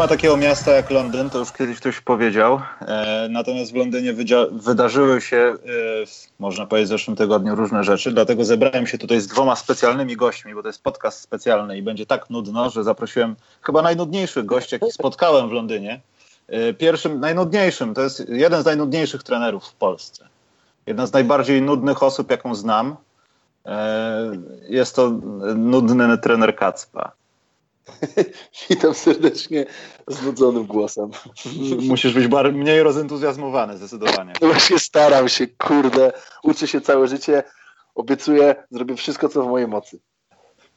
Ma takiego miasta jak Londyn, to już kiedyś ktoś powiedział. E, natomiast w Londynie wydarzyły się, e, można powiedzieć, w zeszłym tygodniu różne rzeczy. Dlatego zebrałem się tutaj z dwoma specjalnymi gośćmi, bo to jest podcast specjalny i będzie tak nudno, że zaprosiłem chyba najnudniejszych gości, jakich spotkałem w Londynie. E, pierwszym, najnudniejszym, to jest jeden z najnudniejszych trenerów w Polsce. Jedna z najbardziej nudnych osób, jaką znam. E, jest to nudny trener Kacpa. Witam serdecznie znudzonym głosem. Musisz być bar- mniej rozentuzjazmowany, zdecydowanie. No właśnie staram się, kurde. Uczę się całe życie. Obiecuję, zrobię wszystko, co w mojej mocy.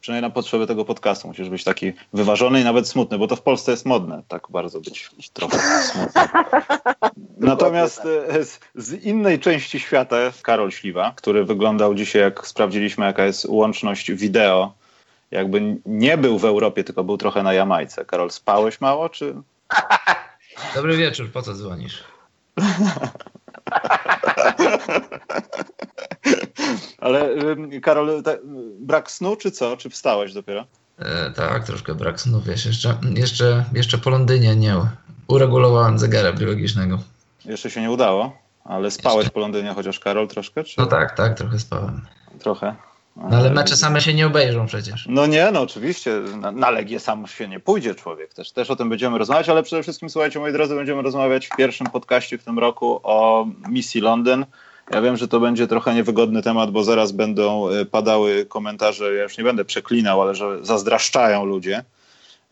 Przynajmniej na potrzeby tego podcastu musisz być taki wyważony i nawet smutny, bo to w Polsce jest modne, tak bardzo być trochę smutny. Natomiast tak. e, z, z, innej części świata Karol Śliwa, który wyglądał dzisiaj, jak sprawdziliśmy, jaka jest łączność wideo jakby nie był w Europie, tylko był trochę na Jamajce. Karol, spałeś mało, czy... Dobry wieczór, po co dzwonisz? Ale Karol, brak snu, czy co? Czy wstałeś dopiero? E, tak, troszkę brak snu, wiesz, jeszcze, jeszcze, jeszcze po Londynie nie uregulowałem zegara biologicznego. Jeszcze się nie udało, ale spałeś jeszcze. po Londynie chociaż, Karol, troszkę? Czy... No tak, tak, trochę spałem. Trochę. No ale mecze same się nie obejrzą przecież. No nie, no oczywiście. Na, na Legię sam się nie pójdzie człowiek. Też, też o tym będziemy rozmawiać, ale przede wszystkim, słuchajcie, moi drodzy, będziemy rozmawiać w pierwszym podcaście w tym roku o misji Londyn. Ja wiem, że to będzie trochę niewygodny temat, bo zaraz będą y, padały komentarze, ja już nie będę przeklinał, ale że zazdraszczają ludzie.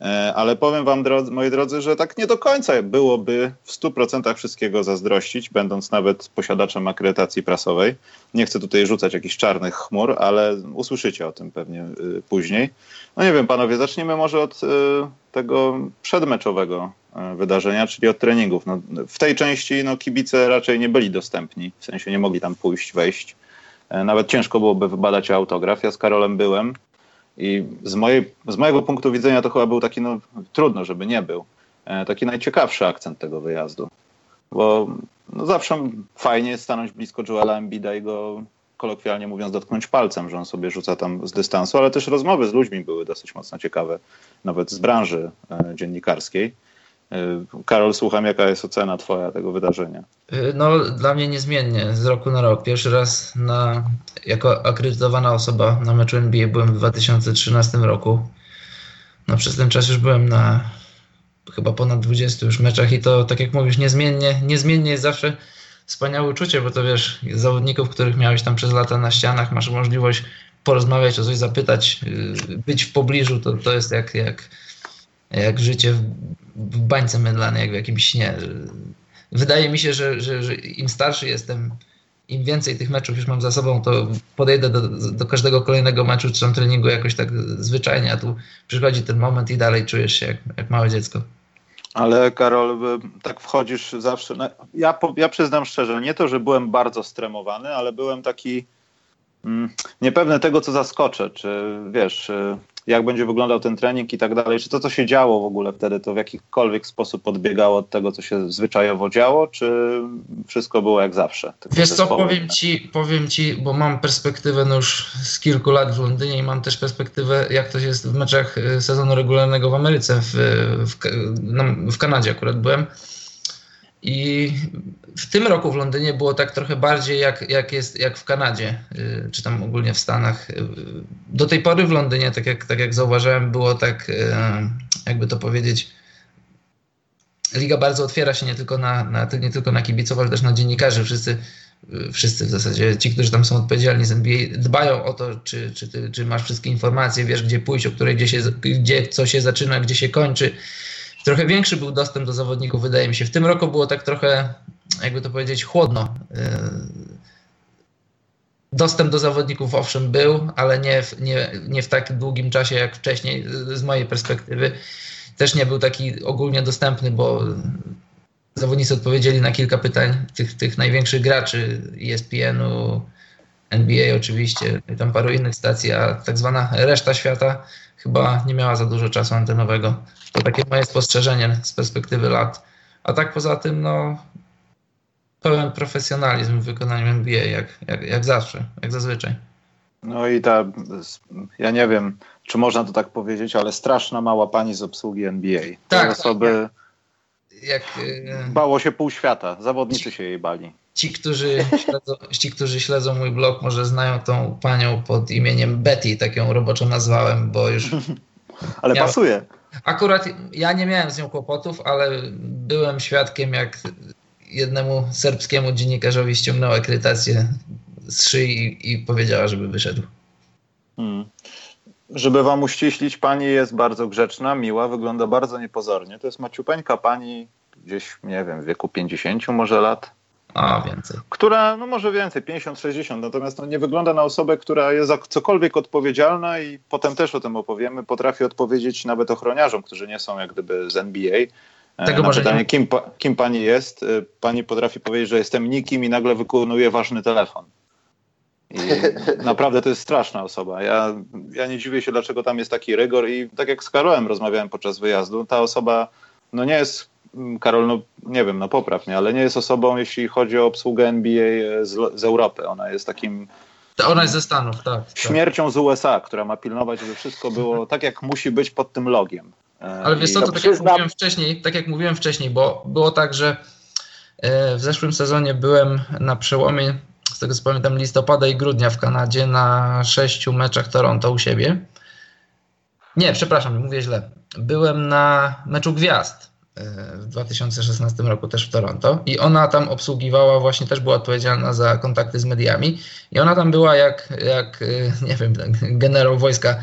E, ale powiem wam, drodzy, moi drodzy, że tak nie do końca byłoby w 100% wszystkiego zazdrościć, będąc nawet posiadaczem akredytacji prasowej. Nie chcę tutaj rzucać jakichś czarnych chmur, ale usłyszycie o tym pewnie y, później. No nie wiem, panowie, zacznijmy może od y, tego przedmeczowego wydarzenia, czyli od treningów. No, w tej części no, kibice raczej nie byli dostępni, w sensie nie mogli tam pójść, wejść. E, nawet ciężko byłoby wybadać autograf. Ja z Karolem byłem. I z, mojej, z mojego punktu widzenia to chyba był taki, no trudno, żeby nie był, e, taki najciekawszy akcent tego wyjazdu. Bo no, zawsze fajnie jest stanąć blisko Joela Embida i go kolokwialnie mówiąc dotknąć palcem, że on sobie rzuca tam z dystansu, ale też rozmowy z ludźmi były dosyć mocno ciekawe, nawet z branży e, dziennikarskiej. E, Karol, słucham, jaka jest ocena Twoja tego wydarzenia? E, no, dla mnie niezmiennie, z roku na rok. Pierwszy raz na, jako akredytowana osoba na meczu NBA byłem w 2013 roku. No, przez ten czas już byłem na chyba ponad 20 już meczach i to, tak jak mówisz, niezmiennie, niezmiennie jest zawsze wspaniałe uczucie, bo to wiesz, zawodników, których miałeś tam przez lata na ścianach, masz możliwość porozmawiać, o coś zapytać, y, być w pobliżu, to, to jest jak, jak jak życie w, w bańce mydlanej, jak w jakimś śnie. Wydaje mi się, że, że, że im starszy jestem, im więcej tych meczów już mam za sobą, to podejdę do, do każdego kolejnego meczu czy tam treningu jakoś tak zwyczajnie, a tu przychodzi ten moment i dalej czujesz się jak, jak małe dziecko. Ale Karol, tak wchodzisz zawsze. Ja, ja przyznam szczerze, nie to, że byłem bardzo stremowany, ale byłem taki mm, niepewny tego, co zaskoczę. Czy wiesz, jak będzie wyglądał ten trening i tak dalej, czy to, co się działo w ogóle wtedy, to w jakikolwiek sposób odbiegało od tego, co się zwyczajowo działo, czy wszystko było jak zawsze? Wiesz co, powiem ci, powiem ci, bo mam perspektywę no już z kilku lat w Londynie i mam też perspektywę, jak to jest w meczach y, sezonu regularnego w Ameryce, w, w, w Kanadzie akurat byłem. I w tym roku w Londynie było tak trochę bardziej jak, jak jest jak w Kanadzie, y, czy tam ogólnie w Stanach. Y, do tej pory w Londynie, tak jak, tak jak zauważyłem, było tak, y, jakby to powiedzieć, liga bardzo otwiera się nie tylko na, na, nie tylko na kibiców, ale też na dziennikarzy. Wszyscy, wszyscy w zasadzie, ci, którzy tam są odpowiedzialni z NBA, dbają o to, czy, czy, ty, czy masz wszystkie informacje, wiesz gdzie pójść, o której, gdzie, się, gdzie co się zaczyna, gdzie się kończy trochę większy był dostęp do zawodników, wydaje mi się. W tym roku było tak trochę, jakby to powiedzieć, chłodno. Yy, dostęp do zawodników owszem był, ale nie w, nie, nie w tak długim czasie jak wcześniej, z mojej perspektywy. Też nie był taki ogólnie dostępny, bo zawodnicy odpowiedzieli na kilka pytań tych, tych największych graczy ESPN-u, NBA oczywiście, i tam paru innych stacji, a tak zwana reszta świata chyba nie miała za dużo czasu antenowego. To takie moje spostrzeżenie z perspektywy lat. A tak poza tym, no, pełen profesjonalizm w wykonaniu NBA, jak, jak, jak zawsze, jak zazwyczaj. No i ta, ja nie wiem, czy można to tak powiedzieć, ale straszna mała pani z obsługi NBA. Te Tak, osoby Jak e, bało się pół świata, zawodnicy się jej bali. ci, którzy śledzą, ci, którzy śledzą mój blog, może znają tą panią pod imieniem Betty, tak ją roboczo nazwałem, bo już Ale pasuje. Akurat ja nie miałem z nią kłopotów, ale byłem świadkiem, jak jednemu serbskiemu dziennikarzowi ściągnęła akredytację z szyi i powiedziała, żeby wyszedł. Hmm. Żeby wam uściślić, pani jest bardzo grzeczna, miła, wygląda bardzo niepozornie. To jest maciupeńka pani gdzieś, nie wiem, w wieku 50 może lat, A więcej. która, no może więcej, 50-60, natomiast no, nie wygląda na osobę, która jest za cokolwiek odpowiedzialna i potem też o tym opowiemy, potrafi odpowiedzieć nawet ochroniarzom, którzy nie są jak gdyby z NBA. E, Tego na może pytanie, nie. kim, pa- kim pani jest, e, pani potrafi powiedzieć, że jestem nikim i nagle wykonuje ważny telefon. I naprawdę to jest straszna osoba. Ja, ja nie dziwię się, dlaczego tam jest taki rygor i tak jak z Karolem rozmawiałem podczas wyjazdu, ta osoba no nie jest, mm, Karol, no nie wiem, no popraw mnie, ale nie jest osobą, jeśli chodzi o obsługę NBA z, z Europy. Ona jest takim To ona jest ze Stanów, tak. tak. śmiercią z USA, która ma pilnować, żeby wszystko było tak, jak musi być pod tym logiem. E, Ale wiesz co, to no tak jak przyznam- mówiłem wcześniej, tak jak mówiłem wcześniej, bo było tak, że e, w zeszłym sezonie byłem na przełomie, z tego co pamiętam, listopada i grudnia w Kanadzie na sześciu meczach Toronto u siebie. Nie, przepraszam, mówię źle. Byłem na meczu gwiazd e, w 2016 roku też w Toronto i ona tam obsługiwała, właśnie też była odpowiedzialna za kontakty z mediami i ona tam była jak, jak nie wiem, tak, generał wojska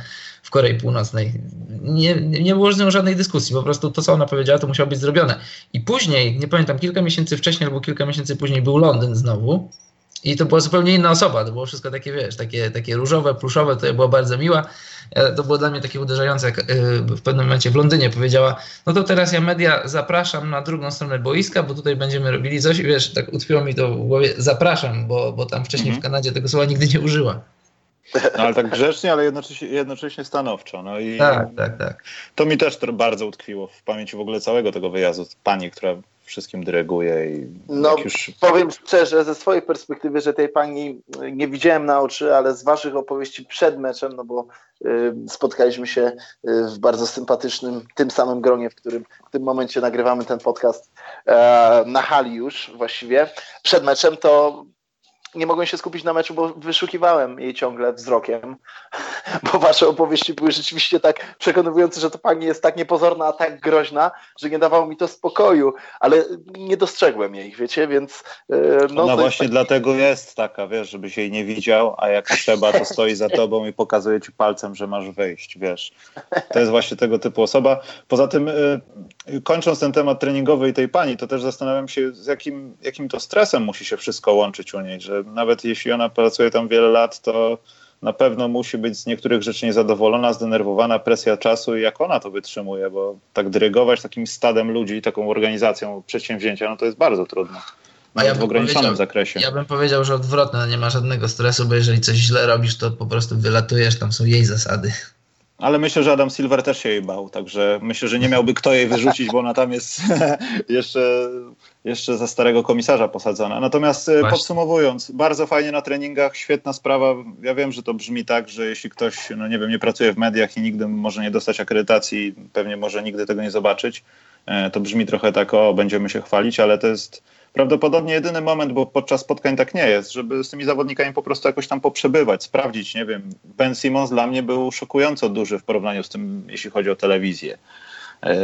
w Korei Północnej. Nie, nie było z nią żadnej dyskusji, po prostu to, co ona powiedziała, to musiało być zrobione. I później, nie pamiętam, kilka miesięcy wcześniej albo kilka miesięcy później był Londyn znowu i to była zupełnie inna osoba, to było wszystko takie, wiesz, takie, takie różowe, pluszowe, to była bardzo miła. E, To było dla mnie takie uderzające, jak e, w pewnym momencie w Londynie powiedziała, no to teraz ja media zapraszam na drugą stronę boiska, bo tutaj będziemy robili coś i wiesz, tak utkwiło mi to w głowie, zapraszam, bo, bo tam wcześniej Mhm. w Kanadzie tego słowa nigdy nie użyła. No, ale tak grzecznie, ale jednocześnie, jednocześnie stanowczo. No i Tak, tak, tak. to mi też bardzo utkwiło w pamięci w ogóle całego tego wyjazdu. Pani, która wszystkim dyryguje i No, jak już Powiem szczerze, ze swojej perspektywy, że tej pani nie widziałem na oczy, ale z waszych opowieści przed meczem, no bo y, spotkaliśmy się y, w bardzo sympatycznym, tym samym gronie, w którym w tym momencie nagrywamy ten podcast e, na hali już właściwie. Przed meczem to nie mogłem się skupić na meczu, bo wyszukiwałem jej ciągle wzrokiem, bo wasze opowieści były rzeczywiście tak przekonujące, że to pani jest tak niepozorna, a tak groźna, że nie dawało mi to spokoju, ale nie dostrzegłem jej, wiecie, więc e, no, Ona właśnie jest dlatego jest taka, wiesz, żebyś jej nie widział, a jak trzeba, to stoi za tobą i pokazuje ci palcem, że masz wejść, wiesz. To jest właśnie tego typu osoba. Poza tym, y, kończąc ten temat treningowy i tej pani, to też zastanawiam się, z jakim, jakim to stresem musi się wszystko łączyć u niej, że nawet jeśli ona pracuje tam wiele lat, to na pewno musi być z niektórych rzeczy niezadowolona, zdenerwowana, presja czasu i jak ona to wytrzymuje, bo tak dyrygować takim stadem ludzi, taką organizacją przedsięwzięcia, no to jest bardzo trudno. Ja w ograniczonym zakresie. Ja bym powiedział, że odwrotne, nie ma żadnego stresu, bo jeżeli coś źle robisz, to po prostu wylatujesz, tam są jej zasady. Ale myślę, że Adam Silver też się jej bał, także myślę, że nie miałby kto jej wyrzucić, bo ona tam jest jeszcze, jeszcze za starego komisarza posadzona. Natomiast e, Właśnie. podsumowując, bardzo fajnie na treningach, świetna sprawa. Ja wiem, że to brzmi tak, że jeśli ktoś, no nie wiem, nie pracuje w mediach i nigdy może nie dostać akredytacji, pewnie może nigdy tego nie zobaczyć, e, to brzmi trochę tak, o, będziemy się chwalić, ale to jest prawdopodobnie jedyny moment, bo podczas spotkań tak nie jest, żeby z tymi zawodnikami po prostu jakoś tam poprzebywać, sprawdzić, nie wiem. Ben Simmons dla mnie był szokująco duży w porównaniu z tym, jeśli chodzi o telewizję. E,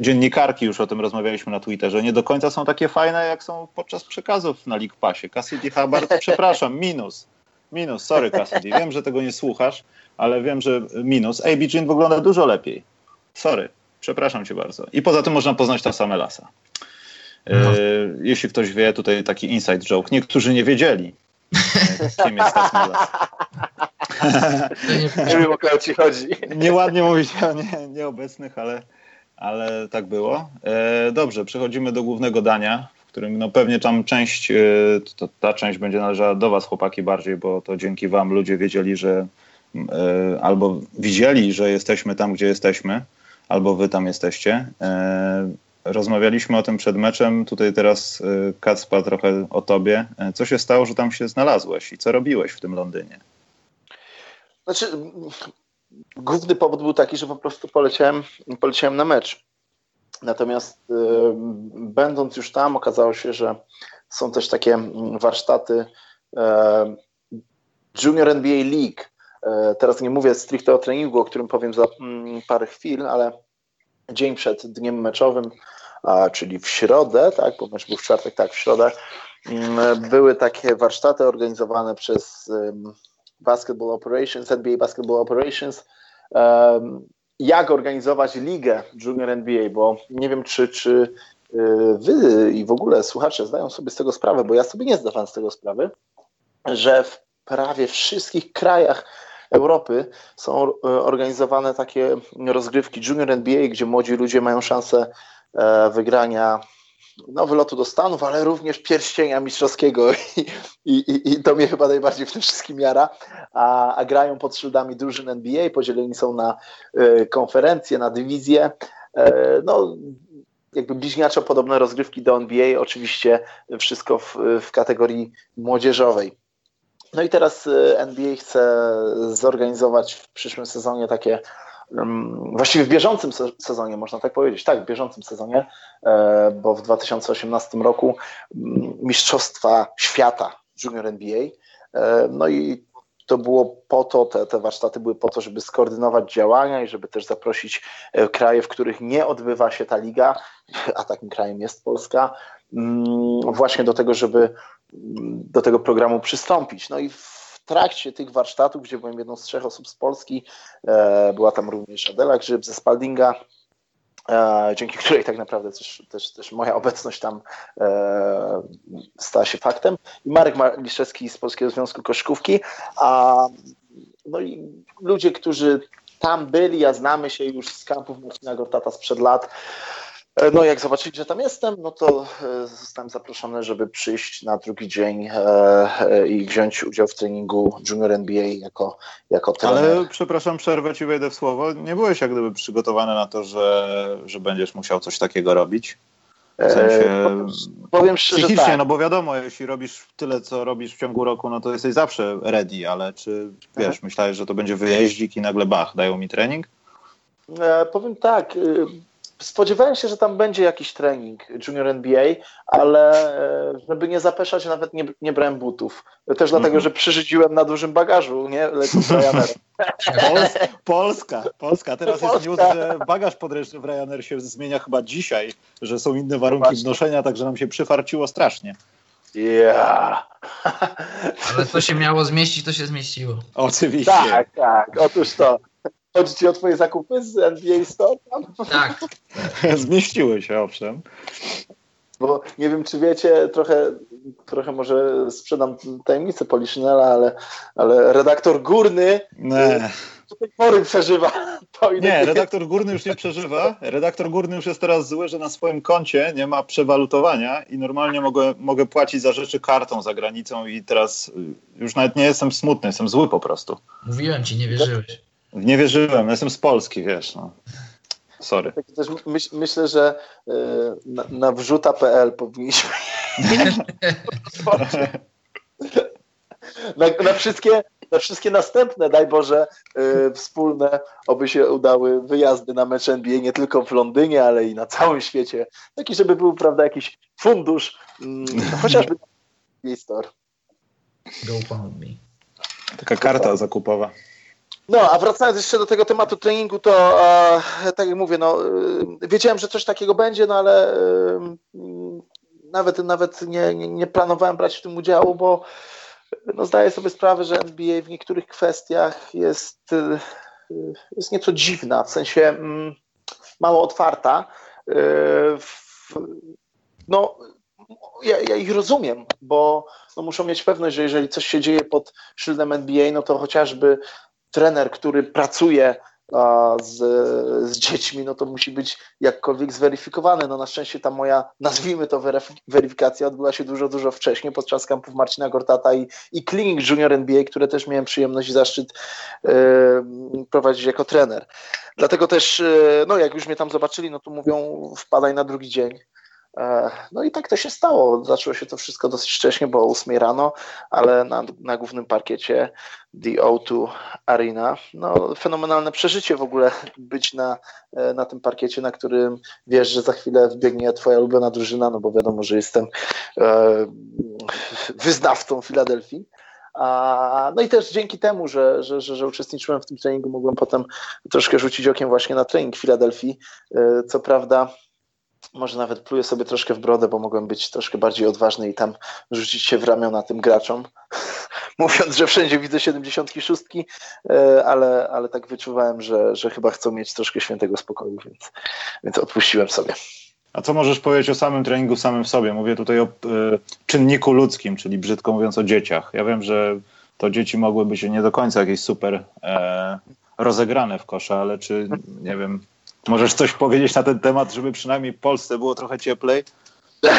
Dziennikarki, już o tym rozmawialiśmy na Twitterze, nie do końca są takie fajne, jak są podczas przekazów na League Passie. Cassidy Hubbard, przepraszam, minus. Minus, sorry Cassidy, wiem, że tego nie słuchasz, ale wiem, że minus. AB Jean wygląda dużo lepiej. Sorry, przepraszam cię bardzo. I poza tym można poznać ta same lasa. E, No. Jeśli ktoś wie, tutaj taki inside joke. Niektórzy nie wiedzieli, e, kim jest. To nie, Nie wiem, o kogo ci chodzi. Nieładnie mówić o nie, nieobecnych, ale, ale tak było. E, dobrze, przechodzimy do głównego dania, w którym no pewnie tam część, e, to, ta część będzie należała do was chłopaki bardziej, bo to dzięki wam ludzie wiedzieli, że e, albo widzieli, że jesteśmy tam, gdzie jesteśmy, albo wy tam jesteście. Rozmawialiśmy o tym przed meczem, tutaj teraz Kacpa trochę o tobie. Co się stało, że tam się znalazłeś i co robiłeś w tym Londynie? Znaczy, główny powód był taki, że po prostu poleciałem, poleciałem na mecz. Natomiast y, będąc już tam, okazało się, że są też takie warsztaty y, Junior NBA League. Y, teraz nie mówię stricte o treningu, o którym powiem za mm, parę chwil, ale dzień przed dniem meczowym, czyli w środę, tak, bo mecz był w czwartek, tak, w środę, mm, były takie warsztaty organizowane przez Basketball Operations, NBA Basketball Operations, jak organizować ligę Junior NBA, bo nie wiem, czy, czy y, wy i w ogóle słuchacze zdają sobie z tego sprawę, bo ja sobie nie zdawałem z tego sprawy, że w prawie wszystkich krajach Europy są y, organizowane takie rozgrywki Junior NBA, gdzie młodzi ludzie mają szansę e, wygrania no, wylotu do Stanów, ale również pierścienia mistrzowskiego i, i, i to mnie chyba najbardziej w tym wszystkim jara, a, a grają pod szyldami drużyn NBA, podzieleni są na y, konferencje, na dywizje, y, no jakby bliźniaczo podobne rozgrywki do NBA, oczywiście wszystko w, w kategorii młodzieżowej. No i teraz NBA chce zorganizować w przyszłym sezonie takie właściwie w bieżącym sezonie, można tak powiedzieć, tak, w bieżącym sezonie, e, bo w 2018 roku Mistrzostwa Świata Junior NBA, e, no i to było po to, te, te warsztaty były po to, żeby skoordynować działania i żeby też zaprosić e, kraje, w których nie odbywa się ta liga, a takim krajem jest Polska, właśnie do tego, żeby do tego programu przystąpić. No i w trakcie tych warsztatów, gdzie byłem jedną z trzech osób z Polski, e, była tam również Adela Grzyb ze Spaldinga, e, dzięki której tak naprawdę też, też, też moja obecność tam e, stała się faktem, i Marek Maliszewski z Polskiego Związku Koszkówki, a no i ludzie, którzy tam byli, a znamy się już z kampów Marcina Gortata sprzed lat, no jak zobaczyli, że tam jestem, no to e, zostałem zaproszony, żeby przyjść na drugi dzień e, i wziąć udział w treningu Junior NBA jako, jako trener. Ale przepraszam, przerwę ci, wejdę w słowo. Nie byłeś jak gdyby przygotowany na to, że, że będziesz musiał coś takiego robić? W sensie powiem, powiem szczerze, psychicznie, tak. no bo wiadomo, jeśli robisz tyle, co robisz w ciągu roku, no to jesteś zawsze ready, ale czy wiesz, Aha. myślałeś, że to będzie wyjeździk i nagle bach, dają mi trening? E, powiem tak, y, Spodziewałem się, że tam będzie jakiś trening Junior NBA, ale e, żeby nie zapeszać, nawet nie, nie brałem butów. Też dlatego, mm -hmm. że przyrzydziłem na dużym bagażu, nie? Lecąc Ryanair. Polska, Polska. Teraz Polska. jest news, że bagaż podręczny w Ryanair się zmienia chyba dzisiaj, że są inne warunki Właśnie. wnoszenia, także nam się przyfarciło strasznie. Yeah. Ale to się miało zmieścić, to się zmieściło. Oczywiście. Tak, tak. Otóż to. Chodzi ci o twoje zakupy z NBA Store? Tak. Zmieściły się, owszem. Bo nie wiem, czy wiecie, trochę, trochę może sprzedam tajemnicę Poliszynela, ale, ale redaktor górny nie. do tej pory przeżywa. To nie, redaktor górny już nie przeżywa. Redaktor górny już jest teraz zły, że na swoim koncie nie ma przewalutowania i normalnie mogę, mogę płacić za rzeczy kartą za granicą i teraz już nawet nie jestem smutny, jestem zły po prostu. Mówiłem ci, nie wierzyłeś. Nie wierzyłem, jestem z Polski, wiesz. No. Sorry. Tak też myśl, myślę, że y, na, na wrzuta.pl powinniśmy. na, na, wszystkie, na wszystkie następne, daj Boże, y, wspólne, oby się udały wyjazdy na mecz NBA nie tylko w Londynie, ale i na całym świecie. Taki, żeby był, prawda, jakiś fundusz, y, chociażby na store. Go found me. Taka karta zakupowa. No, a wracając jeszcze do tego tematu treningu, to e, tak jak mówię, no, e, wiedziałem, że coś takiego będzie, no ale e, nawet, nawet nie, nie, nie, planowałem brać w tym udziału, bo no, zdaję sobie sprawę, że NBA w niektórych kwestiach jest, jest nieco dziwna, w sensie mm, mało otwarta. W, no, ja, ja, ich rozumiem, bo no, muszą mieć pewność, że jeżeli coś się dzieje pod szyldem NBA, no to chociażby trener, który pracuje z, z, dziećmi, no to musi być jakkolwiek zweryfikowany. No na szczęście ta moja, nazwijmy to weryfikacja, odbyła się dużo, dużo wcześniej podczas kampów Marcina Gortata i, i Clinic Junior NBA, które też miałem przyjemność i zaszczyt yy, prowadzić jako trener. Dlatego też, yy, no jak już mnie tam zobaczyli, no to mówią wpadaj na drugi dzień. E, no i tak to się stało. Zaczęło się to wszystko dosyć wcześnie, bo o 8 rano, ale na, na głównym parkiecie The O2 Arena. No, fenomenalne przeżycie w ogóle być na, e, na tym parkiecie, na którym wiesz, że za chwilę wbiegnie twoja ulubiona drużyna, no bo wiadomo, że jestem e, wyznawcą Filadelfii. A, no i też dzięki temu, że, że, że, że, uczestniczyłem w tym treningu, mogłem potem troszkę rzucić okiem właśnie na trening Filadelfii. E, co prawda, może nawet pluję sobie troszkę w brodę, bo mogłem być troszkę bardziej odważny i tam rzucić się w ramiona tym graczom, mówiąc, że wszędzie widzę 76, e, ale, ale tak wyczuwałem, że, że chyba chcą mieć troszkę świętego spokoju, więc, więc odpuściłem sobie. A co możesz powiedzieć o samym treningu samym w sobie? Mówię tutaj o y, czynniku ludzkim, czyli brzydko mówiąc o dzieciach. Ja wiem, że to dzieci mogły być nie do końca jakieś super e, rozegrane w kosza, ale czy, nie wiem, możesz coś powiedzieć na ten temat, żeby przynajmniej w Polsce było trochę cieplej?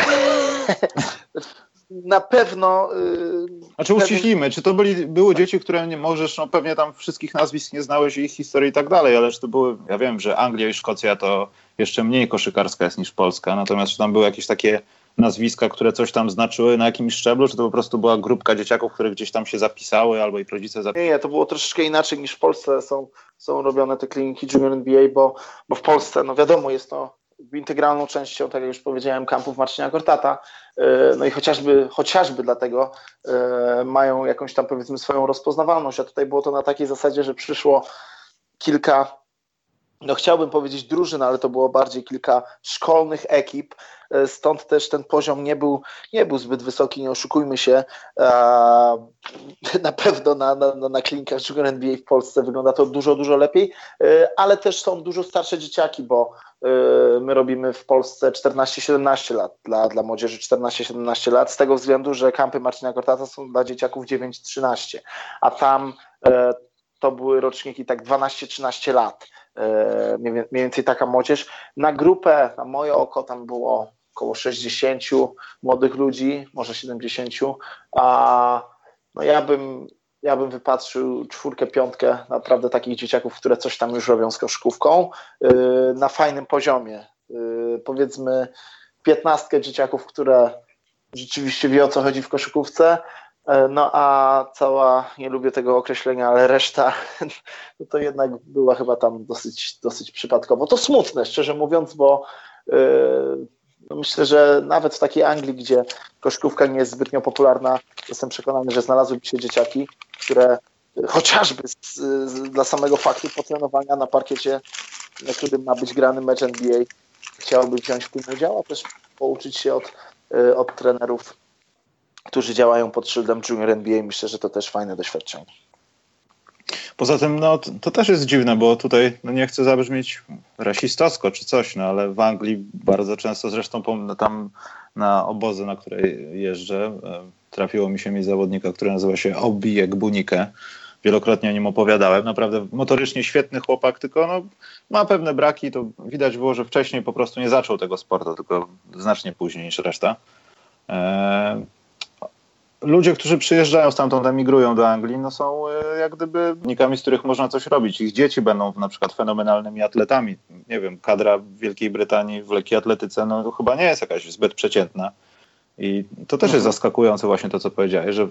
na pewno. Yy, znaczy uściślimy, czy to byli, były dzieci, które nie możesz, no pewnie tam wszystkich nazwisk nie znałeś, ich historii i tak dalej, ale czy to były, ja wiem, że Anglia i Szkocja to jeszcze mniej koszykarska jest niż Polska, natomiast czy tam były jakieś takie nazwiska, które coś tam znaczyły na jakimś szczeblu, czy to po prostu była grupka dzieciaków, które gdzieś tam się zapisały, albo ich rodzice zapisali? Nie, nie, to było troszeczkę inaczej niż w Polsce są, są robione te kliniki Junior NBA, bo, bo w Polsce, no wiadomo, jest to integralną częścią, tak jak już powiedziałem, kampów Marcina Gortata. E, no i chociażby, chociażby dlatego e, mają jakąś tam powiedzmy swoją rozpoznawalność, a tutaj było to na takiej zasadzie, że przyszło kilka no chciałbym powiedzieć drużyn, ale to było bardziej kilka szkolnych ekip, e, stąd też ten poziom nie był, nie był zbyt wysoki, nie oszukujmy się. Na pewno na, na, na klinikach Junior NBA w Polsce wygląda to dużo, dużo lepiej, ale też są dużo starsze dzieciaki, bo Y, my robimy w Polsce 14-17 lat dla, dla młodzieży 14-17 lat, z tego względu, że kampy Marcina Gortata są dla dzieciaków 9-13, a tam e, to były roczniki tak 12-13 lat, e, mniej więcej taka młodzież. Na grupę, na moje oko, tam było około 60 młodych ludzi, może 70, a no ja bym ja bym wypatrzył czwórkę, piątkę naprawdę takich dzieciaków, które coś tam już robią z koszykówką yy, na fajnym poziomie. Yy, powiedzmy piętnastkę dzieciaków, które rzeczywiście wie o co chodzi w koszykówce, no a cała, nie lubię tego określenia, ale reszta, no to jednak była chyba tam dosyć, dosyć przypadkowo. To smutne, szczerze mówiąc, bo no myślę, że nawet w takiej Anglii, gdzie koszykówka nie jest zbytnio popularna, jestem przekonany, że znalazłyby się dzieciaki, które chociażby z, z, dla samego faktu potrenowania na parkiecie, na którym ma być grany mecz NBA, chciałoby wziąć w tym udział, a też pouczyć się od, y, od trenerów, którzy działają pod szyldem Junior NBA. Myślę, że to też fajne doświadczenie. Poza tym, no, to, też jest dziwne, bo tutaj, no nie chcę zabrzmieć rasistowsko czy coś, no ale w Anglii bardzo często, zresztą tam na obozy, na które jeżdżę, e, trafiło mi się mi zawodnika, który nazywa się Obijek Bunikę. Wielokrotnie o nim opowiadałem. Naprawdę motorycznie świetny chłopak, tylko no, ma pewne braki. To widać było, że wcześniej po prostu nie zaczął tego sportu, tylko znacznie później niż reszta. E, ludzie, którzy przyjeżdżają stamtąd, emigrują do Anglii, no są e, jak gdyby nikami, z których można coś robić. Ich dzieci będą na przykład fenomenalnymi atletami. Nie wiem, kadra Wielkiej Brytanii w lekkiej atletyce no chyba nie jest jakaś zbyt przeciętna. I to też jest mhm. zaskakujące właśnie to, co powiedziałeś, że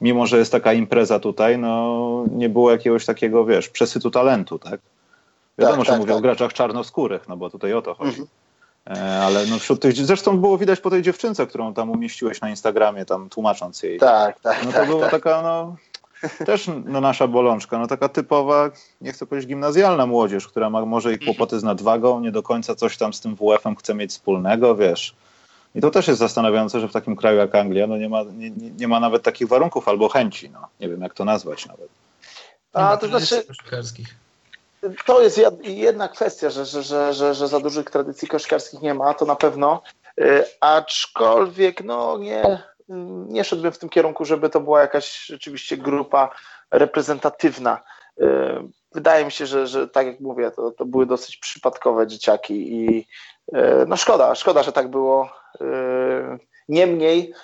mimo, że jest taka impreza tutaj, no nie było jakiegoś takiego, wiesz, przesytu talentu, tak? Wiadomo, tak, że tak, mówię tak. o graczach czarnoskórych, no bo tutaj o to chodzi. Mhm. E, ale no wśród tych, zresztą było widać po tej dziewczynce, którą tam umieściłeś na Instagramie, tam tłumacząc jej. Tak, tak. No to tak, była tak. taka, no też no, nasza bolączka, no taka typowa, nie chcę powiedzieć gimnazjalna młodzież, która ma może i kłopoty z nadwagą, nie do końca coś tam z tym WF-em chce mieć wspólnego, wiesz. I to też jest zastanawiające, że w takim kraju jak Anglia no nie, ma, nie, nie ma nawet takich warunków albo chęci, no. nie wiem jak to nazwać nawet. A, to znaczy, to jest jedna kwestia, że, że, że, że, za dużych tradycji koszkarskich nie ma, to na pewno, y, aczkolwiek no nie, nie szedłbym w tym kierunku, żeby to była jakaś rzeczywiście grupa reprezentatywna. Y, wydaje mi się, że, że tak jak mówię, to, to były dosyć przypadkowe dzieciaki i y, no szkoda, szkoda, że tak było. Niemniej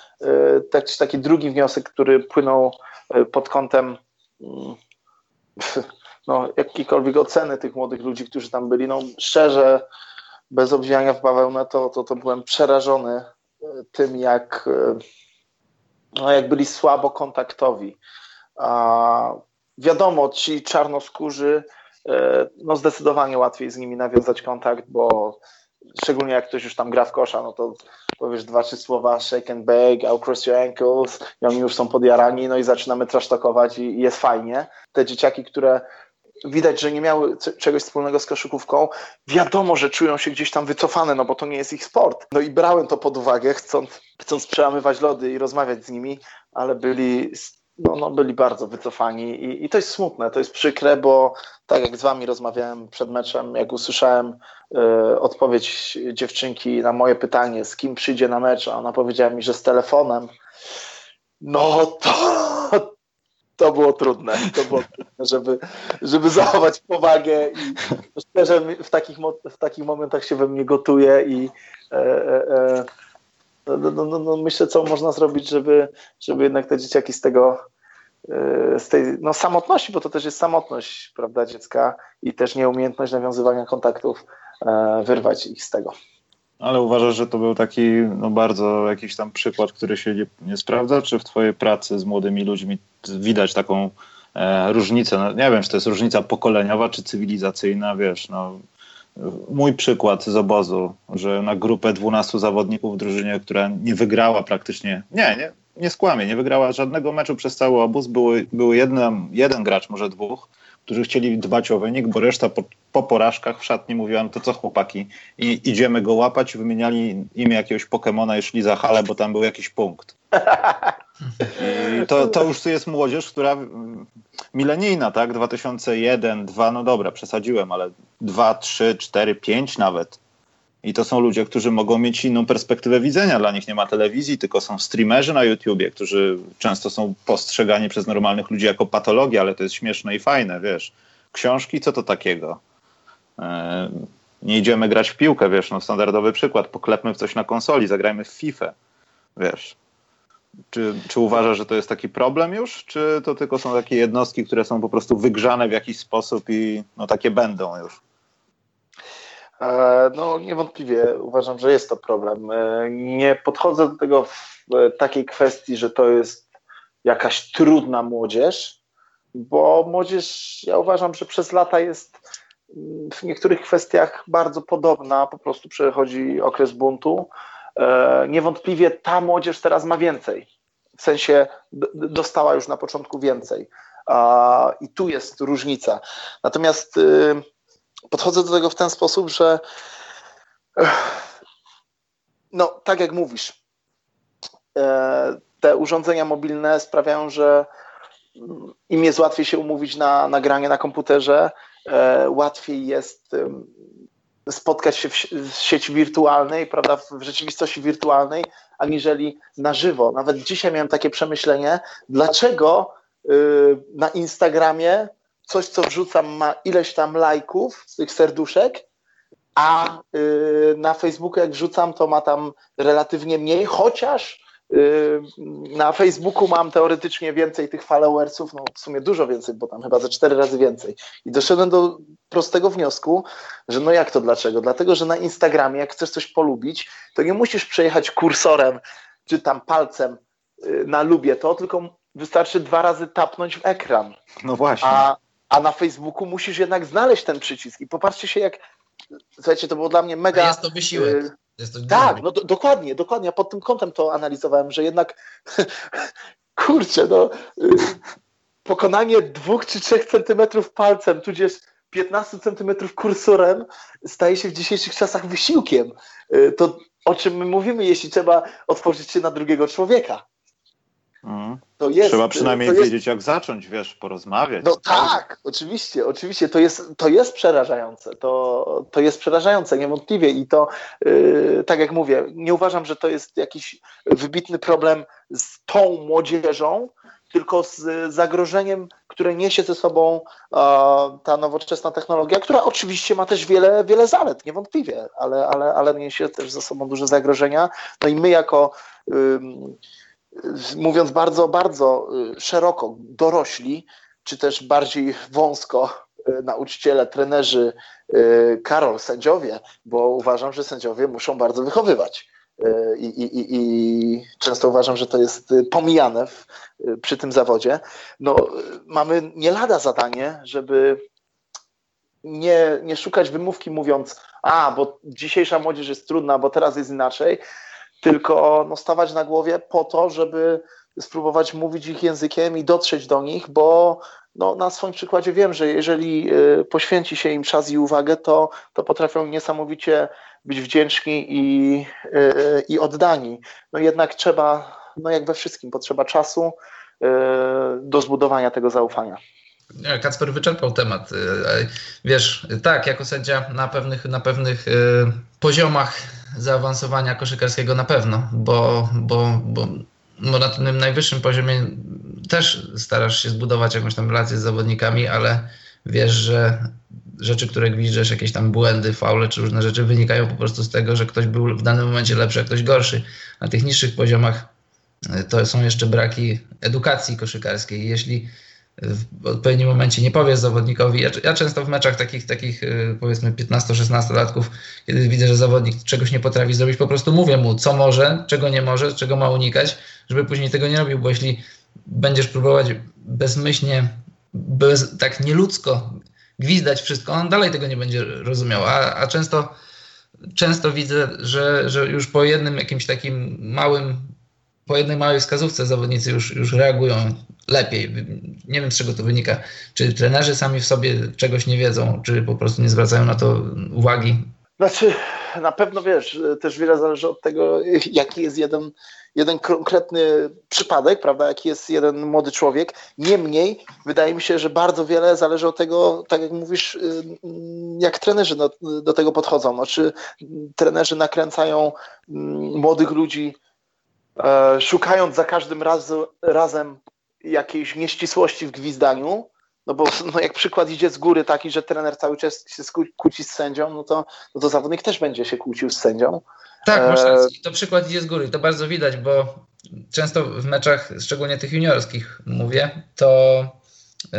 taki, taki drugi wniosek, który płynął pod kątem mm, no, jakiejkolwiek oceny tych młodych ludzi, którzy tam byli. No, szczerze, bez obwijania w bawełnę, to, to, to byłem przerażony e, tym, jak, e, no, jak byli słabo kontaktowi. A wiadomo, ci czarnoskórzy, no zdecydowanie łatwiej z nimi nawiązać kontakt, bo szczególnie jak ktoś już tam gra w kosza, no to powiesz dwa, trzy słowa shake and bake, I'll cross your ankles i oni już są podjarani, no i zaczynamy trasztokować i jest fajnie. Te dzieciaki, które widać, że nie miały czegoś wspólnego z koszykówką, wiadomo, że czują się gdzieś tam wycofane, no bo to nie jest ich sport. No i brałem to pod uwagę, chcąc, chcąc przełamywać lody i rozmawiać z nimi, ale byli, no, no byli bardzo wycofani I, i to jest smutne, to jest przykre, bo tak jak z wami rozmawiałem przed meczem, jak usłyszałem y, odpowiedź dziewczynki na moje pytanie, z kim przyjdzie na mecz, a ona powiedziała mi, że z telefonem, no to, to było trudne, to było trudne, żeby, żeby zachować powagę i szczerze w takich, w takich momentach się we mnie gotuje i e, e, e no, no, no, no, myślę, co można zrobić, żeby, żeby jednak te dzieciaki z tego e, z tej no, samotności, bo to też jest samotność prawda, dziecka i też nieumiejętność nawiązywania kontaktów, e, wyrwać ich z tego. Ale uważasz, że to był taki no bardzo jakiś tam przykład, który się nie, nie sprawdza? Czy w Twojej pracy z młodymi ludźmi widać taką e, różnicę? No, nie wiem, czy to jest różnica pokoleniowa, czy cywilizacyjna, wiesz, no, mój przykład z obozu, że na grupę 12 zawodników w drużynie, która nie wygrała praktycznie, nie, nie, nie skłamie, nie wygrała żadnego meczu przez cały obóz, był, był jeden, jeden gracz, może dwóch, którzy chcieli dbać o wynik, bo reszta po, po porażkach w szatni mówiła, no to co chłopaki, I idziemy go łapać, wymieniali imię jakiegoś Pokemona i szli za halę, bo tam był jakiś punkt. To, to już jest młodzież, która milenijna, tak? 2001, 2, no dobra, przesadziłem, ale 2, 3, 4, 5 nawet. I to są ludzie, którzy mogą mieć inną perspektywę widzenia. Dla nich nie ma telewizji, tylko są streamerzy na YouTubie, którzy często są postrzegani przez normalnych ludzi jako patologia, ale to jest śmieszne i fajne, wiesz. Książki, co to takiego? E, nie idziemy grać w piłkę, wiesz, no standardowy przykład. Poklepmy w coś na konsoli, zagrajmy w FIFA, wiesz. Czy, czy uważasz, że to jest taki problem już, czy to tylko są takie jednostki, które są po prostu wygrzane w jakiś sposób i no takie będą już? E, no niewątpliwie uważam, że jest to problem. E, nie podchodzę do tego w takiej kwestii, że to jest jakaś trudna młodzież, bo młodzież, ja uważam, że przez lata jest w niektórych kwestiach bardzo podobna, po prostu przechodzi okres buntu. E, niewątpliwie ta młodzież teraz ma więcej. W sensie dostała już na początku więcej. I tu jest różnica. Natomiast y, podchodzę do tego w ten sposób, że no, tak jak mówisz, e, te urządzenia mobilne sprawiają, że im jest łatwiej się umówić na nagranie na komputerze, e, łatwiej jest spotkać się w sieci wirtualnej, prawda, w rzeczywistości wirtualnej, aniżeli na żywo. Nawet dzisiaj miałem takie przemyślenie, dlaczego y, na Instagramie coś, co wrzucam, ma ileś tam lajków z tych serduszek, a y, na Facebooku jak wrzucam, to ma tam relatywnie mniej, chociaż y, na Facebooku mam teoretycznie więcej tych followersów, no w sumie dużo więcej, bo tam chyba ze cztery razy więcej. I doszedłem do prostego wniosku, że no jak to dlaczego? Dlatego, że na Instagramie, jak chcesz coś polubić, to nie musisz przejechać kursorem czy tam palcem y, na lubię to, tylko wystarczy dwa razy tapnąć w ekran. No właśnie. A, a na Facebooku musisz jednak znaleźć ten przycisk. I popatrzcie się, jak. Słuchajcie, to było dla mnie mega. jest to wysiłek. Y, jest to tak, no do, dokładnie, dokładnie. Ja pod tym kątem to analizowałem, że jednak kurczę, no. Y, pokonanie dwóch czy trzech centymetrów palcem, tudzież 15 centymetrów kursorem staje się w dzisiejszych czasach wysiłkiem. Y, to o czym my mówimy, jeśli trzeba otworzyć się na drugiego człowieka. Mhm. To jest, Trzeba przynajmniej jest... wiedzieć, jak zacząć, wiesz, porozmawiać. No tak, oczywiście, oczywiście. To jest, to jest przerażające. To, to jest przerażające, niewątpliwie. I to, yy, tak jak mówię, nie uważam, że to jest jakiś wybitny problem z tą młodzieżą, tylko z zagrożeniem, które niesie ze sobą ta nowoczesna technologia, która oczywiście ma też wiele, wiele zalet, niewątpliwie, ale, ale, ale niesie też ze sobą duże zagrożenia. No i my jako mówiąc bardzo, bardzo y, szeroko, dorośli, czy też bardziej wąsko, nauczyciele, trenerzy, Karol, sędziowie, bo uważam, że sędziowie muszą bardzo wychowywać. I, i, I, często uważam, że to jest pomijane w, przy tym zawodzie. No, mamy nie lada zadanie, żeby nie, nie szukać wymówki mówiąc, a bo dzisiejsza młodzież jest trudna, bo teraz jest inaczej, tylko no, stawać na głowie po to, żeby spróbować mówić ich językiem i dotrzeć do nich, bo no, na swoim przykładzie wiem, że jeżeli y, poświęci się im czas i uwagę, to, to potrafią niesamowicie być wdzięczni i, y, i oddani. No jednak trzeba, no jak we wszystkim, potrzeba czasu y, do zbudowania tego zaufania. Kacper wyczerpał temat. Wiesz, tak, jako sędzia na pewnych, na pewnych poziomach zaawansowania koszykarskiego na pewno, bo, bo, bo, bo na tym najwyższym poziomie też starasz się zbudować jakąś tam relację z zawodnikami, ale wiesz, że rzeczy, które gwizdżesz, jakieś tam błędy, faule czy różne rzeczy wynikają po prostu z tego, że ktoś był w danym momencie lepszy, a ktoś gorszy. Na tych niższych poziomach e, to są jeszcze braki edukacji koszykarskiej. Jeśli w odpowiednim momencie nie powiesz zawodnikowi. Ja, ja często w meczach takich, takich y, powiedzmy 15-16 latków, kiedy widzę, że zawodnik czegoś nie potrafi zrobić, po prostu mówię mu, co może, czego nie może, czego ma unikać, żeby później tego nie robił, bo jeśli będziesz próbować bezmyślnie, bez, tak nieludzko gwizdać wszystko, on dalej tego nie będzie rozumiał, a, a często, często widzę, że, że już po jednym jakimś takim małym po jednej małej wskazówce zawodnicy już, już reagują lepiej. Nie wiem z czego to wynika. Czy trenerzy sami w sobie czegoś nie wiedzą, czy po prostu nie zwracają na to uwagi? Znaczy, na pewno wiesz, też wiele zależy od tego, jaki jest jeden, jeden konkretny przypadek, prawda, jaki jest jeden młody człowiek. Niemniej, wydaje mi się, że bardzo wiele zależy od tego, tak jak mówisz, y, jak trenerzy do, do tego podchodzą. No, czy trenerzy nakręcają mm, młodych ludzi E, szukając za każdym raz, razem jakiejś nieścisłości w gwizdaniu, no bo no jak przykład idzie z góry taki, że trener cały czas się kłóci z sędzią, no to, no to zawodnik też będzie się kłócił z sędzią. Tak, masz e, rację. To przykład idzie z góry. To bardzo widać, bo często w meczach, szczególnie tych juniorskich mówię, to yy,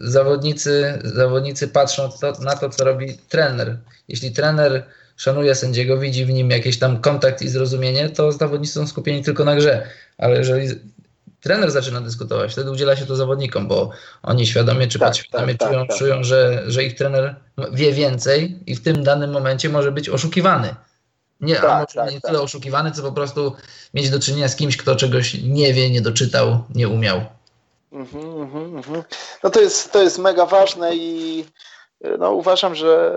zawodnicy, zawodnicy patrzą to, na to, co robi trener. Jeśli trener szanuje sędziego, widzi w nim jakiś tam kontakt i zrozumienie, to zawodnicy są skupieni tylko na grze. Ale jeżeli trener zaczyna dyskutować, wtedy udziela się to zawodnikom, bo oni świadomie czy tak, podświadomie tak, czują, tak, czują że, że ich trener wie więcej i w tym danym momencie może być oszukiwany. Nie, tak, a może tak, nie tyle tak. oszukiwany, co po prostu mieć do czynienia z kimś, kto czegoś nie wie, nie doczytał, nie umiał. Mhm, mhm, mhm. No to jest, to jest mega ważne i no, uważam, że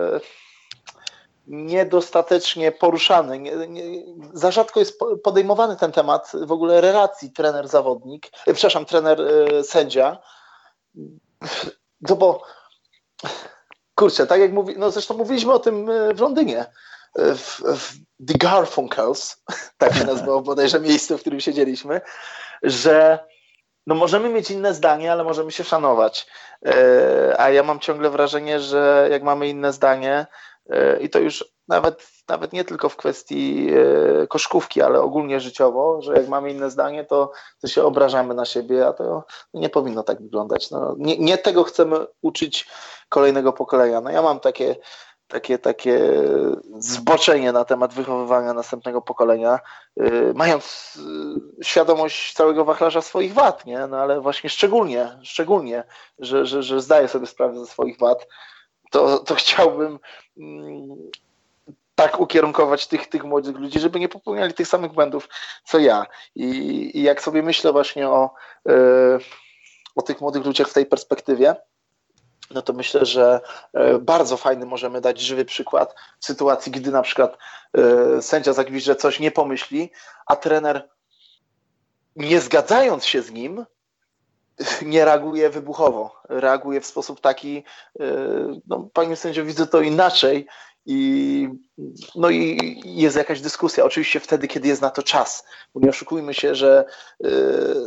niedostatecznie poruszany. Nie, nie, za rzadko jest podejmowany ten temat w ogóle relacji trener-zawodnik, e, przepraszam, trener-sędzia. No bo, kurczę, tak jak mówi, no zresztą mówiliśmy o tym e, w Londynie, e, w, w The Garfunkels, tak się nazywało bodajże miejsce, w którym siedzieliśmy, że no możemy mieć inne zdanie, ale możemy się szanować. A ja mam ciągle wrażenie, że jak mamy inne zdanie, E, I to już nawet, nawet nie tylko w kwestii e, koszkówki, ale ogólnie życiowo, że jak mamy inne zdanie, to, to się obrażamy na siebie, a to nie powinno tak wyglądać. No, nie, nie tego chcemy uczyć kolejnego pokolenia. No ja mam takie, takie, takie zboczenie na temat wychowywania następnego pokolenia, e, mając świadomość całego wachlarza swoich wad, nie? No ale właśnie szczególnie, szczególnie, że, że, że zdaję sobie sprawę ze swoich wad, to, to chciałbym mm, tak ukierunkować tych, tych młodych ludzi, żeby nie popełniali tych samych błędów co ja. I, i jak sobie myślę właśnie o, e, o tych młodych ludziach w tej perspektywie, no to myślę, że e, bardzo fajny możemy dać żywy przykład w sytuacji, gdy na przykład e, sędzia zagwizdże coś nie pomyśli, a trener nie zgadzając się z nim, nie reaguje wybuchowo. Reaguje w sposób taki, e, no, panie sędzio, widzę to inaczej i, no i jest jakaś dyskusja. Oczywiście wtedy, kiedy jest na to czas. Bo nie oszukujmy się, że e,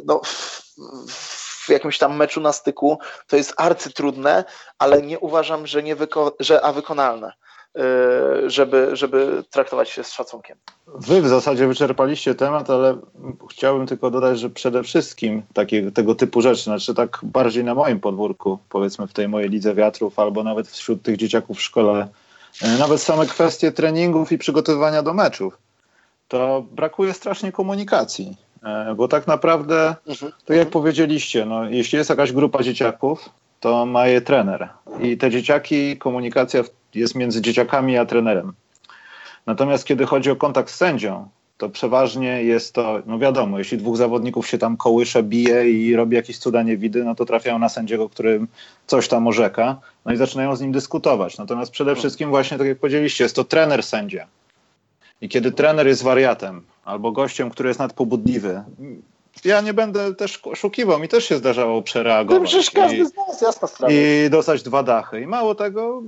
no, w, w jakimś tam meczu na styku to jest arcytrudne, ale nie uważam, że, nie wyko- że a wykonalne. Żeby, żeby traktować się z szacunkiem. Wy w zasadzie wyczerpaliście temat, ale chciałbym tylko dodać, że przede wszystkim takie, tego typu rzeczy, znaczy tak bardziej na moim podwórku, powiedzmy w tej mojej lidze wiatrów, albo nawet wśród tych dzieciaków w szkole, nawet same kwestie treningów i przygotowywania do meczów, to brakuje strasznie komunikacji. Bo tak naprawdę, mhm. tak jak powiedzieliście, no, jeśli jest jakaś grupa dzieciaków, to ma je trener. I te dzieciaki, komunikacja jest między dzieciakami a trenerem. Natomiast kiedy chodzi o kontakt z sędzią, to przeważnie jest to, no wiadomo, jeśli dwóch zawodników się tam kołysze, bije i robi jakieś cuda niewidy, no to trafiają na sędziego, którym coś tam orzeka, no i zaczynają z nim dyskutować. Natomiast przede wszystkim właśnie, tak jak powiedzieliście, jest to trener sędzia. I kiedy trener jest wariatem albo gościem, który jest nadpobudliwy, ja nie będę też oszukiwał, mi też się zdarzało przereagować. Przecież każdy z nas, jasna sprawa. I dostać dwa dachy. I mało tego,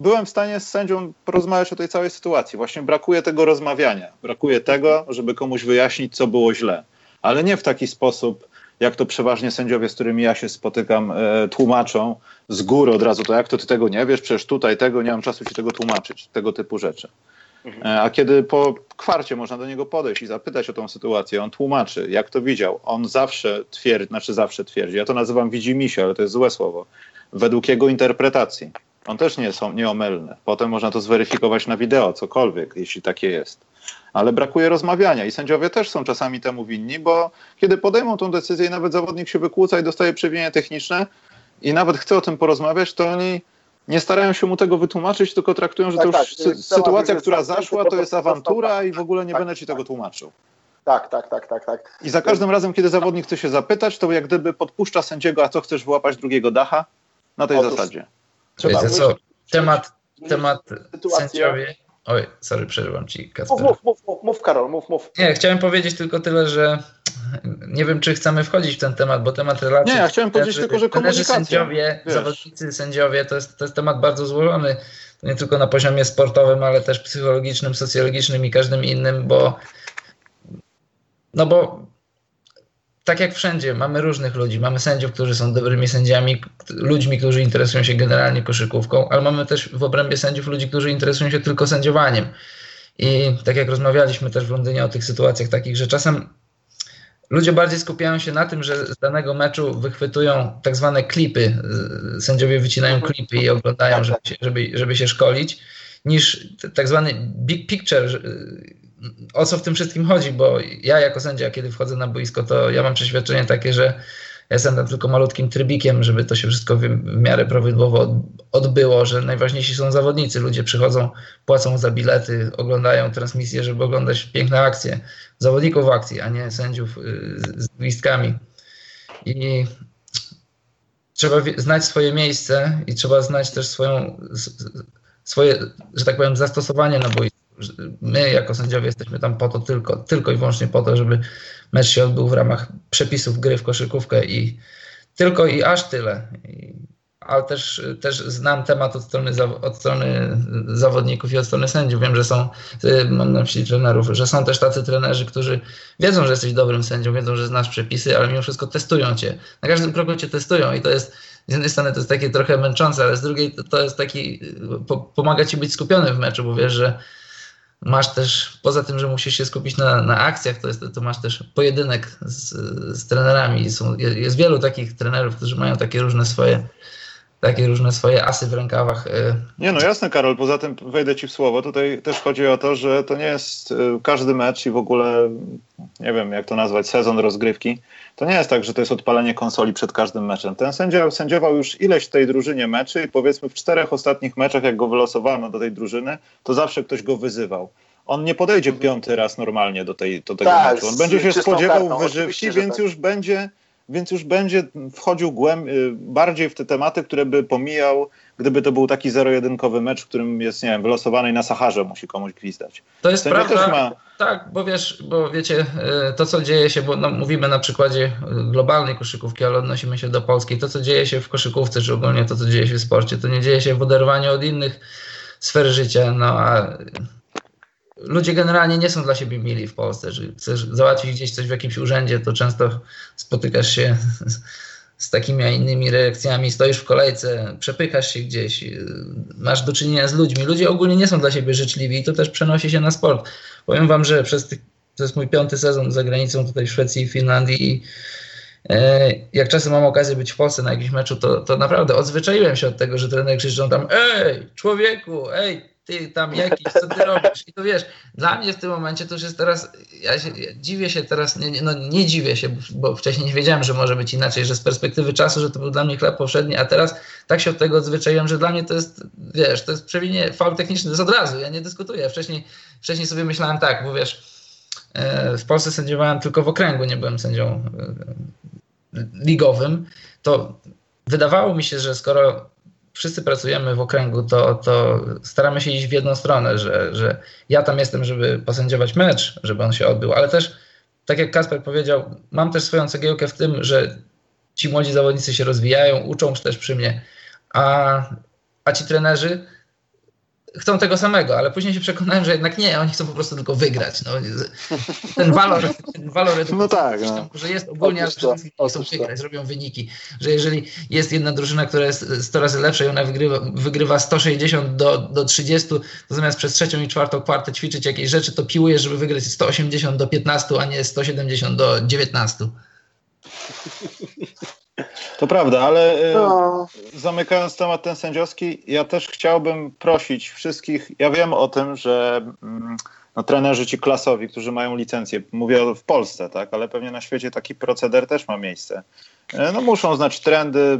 byłem w stanie z sędzią porozmawiać o tej całej sytuacji. Właśnie brakuje tego rozmawiania. Brakuje tego, żeby komuś wyjaśnić, co było źle. Ale nie w taki sposób, jak to przeważnie sędziowie, z którymi ja się spotykam, e, tłumaczą z góry od razu. To jak to ty tego nie wiesz? Przecież tutaj tego nie mam czasu ci tego tłumaczyć. Tego typu rzeczy. Mhm. E, a kiedy po kwarcie można do niego podejść i zapytać o tą sytuację, on tłumaczy, jak to widział. On zawsze twierdzi, znaczy zawsze twierdzi, ja to nazywam widzimisię, ale to jest złe słowo, według jego interpretacji. On też nie jest nieomylny. Potem można to zweryfikować na wideo, cokolwiek, jeśli takie jest. Ale brakuje rozmawiania i sędziowie też są czasami temu winni, bo kiedy podejmą tą decyzję i nawet zawodnik się wykłóca i dostaje przewinienie techniczne i nawet chce o tym porozmawiać, to oni nie starają się mu tego wytłumaczyć, tylko traktują, że tak, to już tak, sytuacja, która zaszła, to jest awantura i w ogóle nie tak, będę ci tego tłumaczył. Tak, tak, tak, tak, tak. I za każdym razem, kiedy zawodnik chce się zapytać, to jak gdyby podpuszcza sędziego, a co chcesz wyłapać drugiego dacha? Na tej Otóż, zasadzie. Wiecie co, temat, temat sędziowie... Oj, sorry, przerywam ci, Kacper. Mów, mów, mów, mów, Karol, mów, mów. Nie, chciałem powiedzieć tylko tyle, że nie wiem, czy chcemy wchodzić w ten temat, bo temat relacji... Nie, ja chciałem powiedzieć tylko, że komunikacja. sędziowie, wiesz. zawodnicy, sędziowie, to jest, to jest temat bardzo złożony, nie tylko na poziomie sportowym, ale też psychologicznym, socjologicznym i każdym innym, bo no bo tak jak wszędzie, mamy różnych ludzi. Mamy sędziów, którzy są dobrymi sędziami, ludźmi, którzy interesują się generalnie koszykówką, ale mamy też w obrębie sędziów ludzi, którzy interesują się tylko sędziowaniem. I tak jak rozmawialiśmy też w Londynie o tych sytuacjach takich, że czasem ludzie bardziej skupiają się na tym, że z danego meczu wychwytują tak zwane klipy. Sędziowie wycinają mhm. klipy i oglądają, żeby się, żeby, żeby się szkolić, niż tak zwany big picture, o co w tym wszystkim chodzi, bo ja jako sędzia, kiedy wchodzę na boisko, to ja mam przeświadczenie takie, że ja jestem tam tylko malutkim trybikiem, żeby to się wszystko w, miarę prawidłowo odbyło, że najważniejsi są zawodnicy. Ludzie przychodzą, płacą za bilety, oglądają transmisję, żeby oglądać piękne akcje. Zawodników akcji, a nie sędziów y, z gwizdkami. I trzeba znać swoje miejsce i trzeba znać też swoją, swoje, że tak powiem, zastosowanie na boisku my jako sędziowie jesteśmy tam po to tylko, tylko i wyłącznie po to, żeby mecz się odbył w ramach przepisów gry w koszykówkę i tylko i aż tyle. I, ale też, też znam temat od strony, od strony zawodników i od strony sędziów. Wiem, że są, mam na myśli trenerów, że są też tacy trenerzy, którzy wiedzą, że jesteś dobrym sędzią, wiedzą, że znasz przepisy, ale mimo wszystko testują cię. Na każdym kroku cię testują i to jest z jednej strony to jest takie trochę męczące, ale z drugiej to, jest taki, po, pomaga ci być skupiony w meczu, bo wiesz, że masz też, poza tym, że musisz się skupić na, na akcjach, to, jest, to masz też pojedynek z, z trenerami. Są, jest wielu takich trenerów, którzy mają takie różne swoje takie różne swoje asy w rękawach. Y. Nie, no jasne, Karol, poza tym wejdę ci w słowo. Tutaj też chodzi o to, że to nie jest y, każdy mecz i w ogóle, nie wiem jak to nazwać, sezon rozgrywki. To nie jest tak, że to jest odpalenie konsoli przed każdym meczem. Ten sędzia sędziował już ileś w tej drużynie meczy i powiedzmy w czterech ostatnich meczach, jak go wylosowano do tej drużyny, to zawsze ktoś go wyzywał on nie podejdzie piąty raz normalnie do, tej, do tego tak, meczu. On będzie się spodziewał kartą, wyżywki, więc tak. już będzie więc już będzie wchodził głęb, y, bardziej w te tematy, które by pomijał, gdyby to był taki zero-jedynkowy mecz, w którym jest, nie wiem, wylosowany i na Saharze musi komuś gwizdać. To jest Sędzia prawda, ma... tak, bo wiesz, bo wiecie, y, to co dzieje się, bo no, mówimy na przykładzie globalnej koszykówki, ale odnosimy się do polskiej, to co dzieje się w koszykówce, czy ogólnie to co dzieje się w sporcie, to nie dzieje się w oderwaniu od innych sfer życia, no a ludzie generalnie nie są dla siebie mili w Polsce. Że chcesz załatwić gdzieś coś w jakimś urzędzie, to często spotykasz się z, z takimi a innymi reakcjami, stoisz w kolejce, przepychasz się gdzieś, masz do czynienia z ludźmi. Ludzie ogólnie nie są dla siebie życzliwi i to też przenosi się na sport. Powiem wam, że przez tych, to jest mój piąty sezon za granicą tutaj w Szwecji i Finlandii i e, jak czasem mam okazję być w Polsce na jakimś meczu, to, to naprawdę odzwyczaiłem się od tego, że trener krzyczą tam ej, człowieku, ej, ty tam jakiś, co ty robisz? I to wiesz, dla mnie w tym momencie to już jest teraz, ja, się, ja dziwię się teraz, nie, no nie dziwię się, bo wcześniej nie wiedziałem, że może być inaczej, że z perspektywy czasu, że to był dla mnie chleb powszedni, a teraz tak się od tego odzwyczaiłem, że dla mnie to jest, wiesz, to jest przewinie, faul techniczny, to jest od razu, ja nie dyskutuję. Wcześniej, wcześniej sobie myślałem tak, bo wiesz, e, w Polsce sędziowałem tylko w okręgu, nie byłem sędzią e, ligowym, to wydawało mi się, że skoro wszyscy pracujemy w okręgu, to, to staramy się iść w jedną stronę, że, że ja tam jestem, żeby posędziować mecz, żeby on się odbył, ale też, tak jak Kasper powiedział, mam też swoją cegiełkę w tym, że ci młodzi zawodnicy się rozwijają, uczą też przy mnie, a, a ci trenerzy chcą tego samego, ale później się przekonałem, że jednak nie, oni chcą po prostu tylko wygrać. No, ten walor, ten walor no tak, no. że jest ogólnie, ale chcą wygrać, zrobią wyniki. Że jeżeli jest jedna drużyna, która jest 100 razy lepsza i ona wygrywa, wygrywa 160 do, do 30, to zamiast przez trzecią i czwartą kwartę ćwiczyć jakieś rzeczy, to piłuje, żeby wygrać 180 do 15, a nie 170 do 19. To prawda, ale y, no. zamykając temat ten sędziowski, ja też chciałbym prosić wszystkich, ja wiem o tym, że mm, no, trenerzy ci klasowi, którzy mają licencję, mówię w Polsce, tak, ale pewnie na świecie taki proceder też ma miejsce. Y, no muszą znać trendy,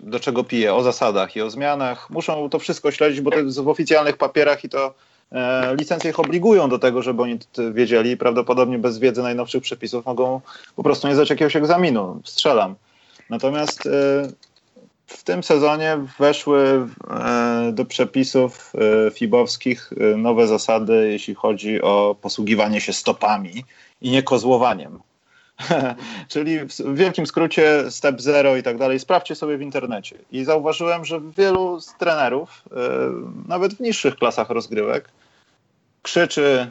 do czego piję, o zasadach i o zmianach, muszą to wszystko śledzić, bo to jest w oficjalnych papierach i to e, licencje ich obligują do tego, żeby oni wiedzieli i prawdopodobnie bez wiedzy najnowszych przepisów mogą po prostu nie zdać jakiegoś egzaminu. Strzelam. Natomiast e, w tym sezonie weszły e, do przepisów e, fibowskich nowe zasady, jeśli chodzi o posługiwanie się stopami i nie kozłowaniem. Czyli w wielkim skrócie step zero i tak dalej. Sprawdźcie sobie w internecie. I zauważyłem, że wielu z trenerów, nawet w niższych klasach rozgrywek, krzyczy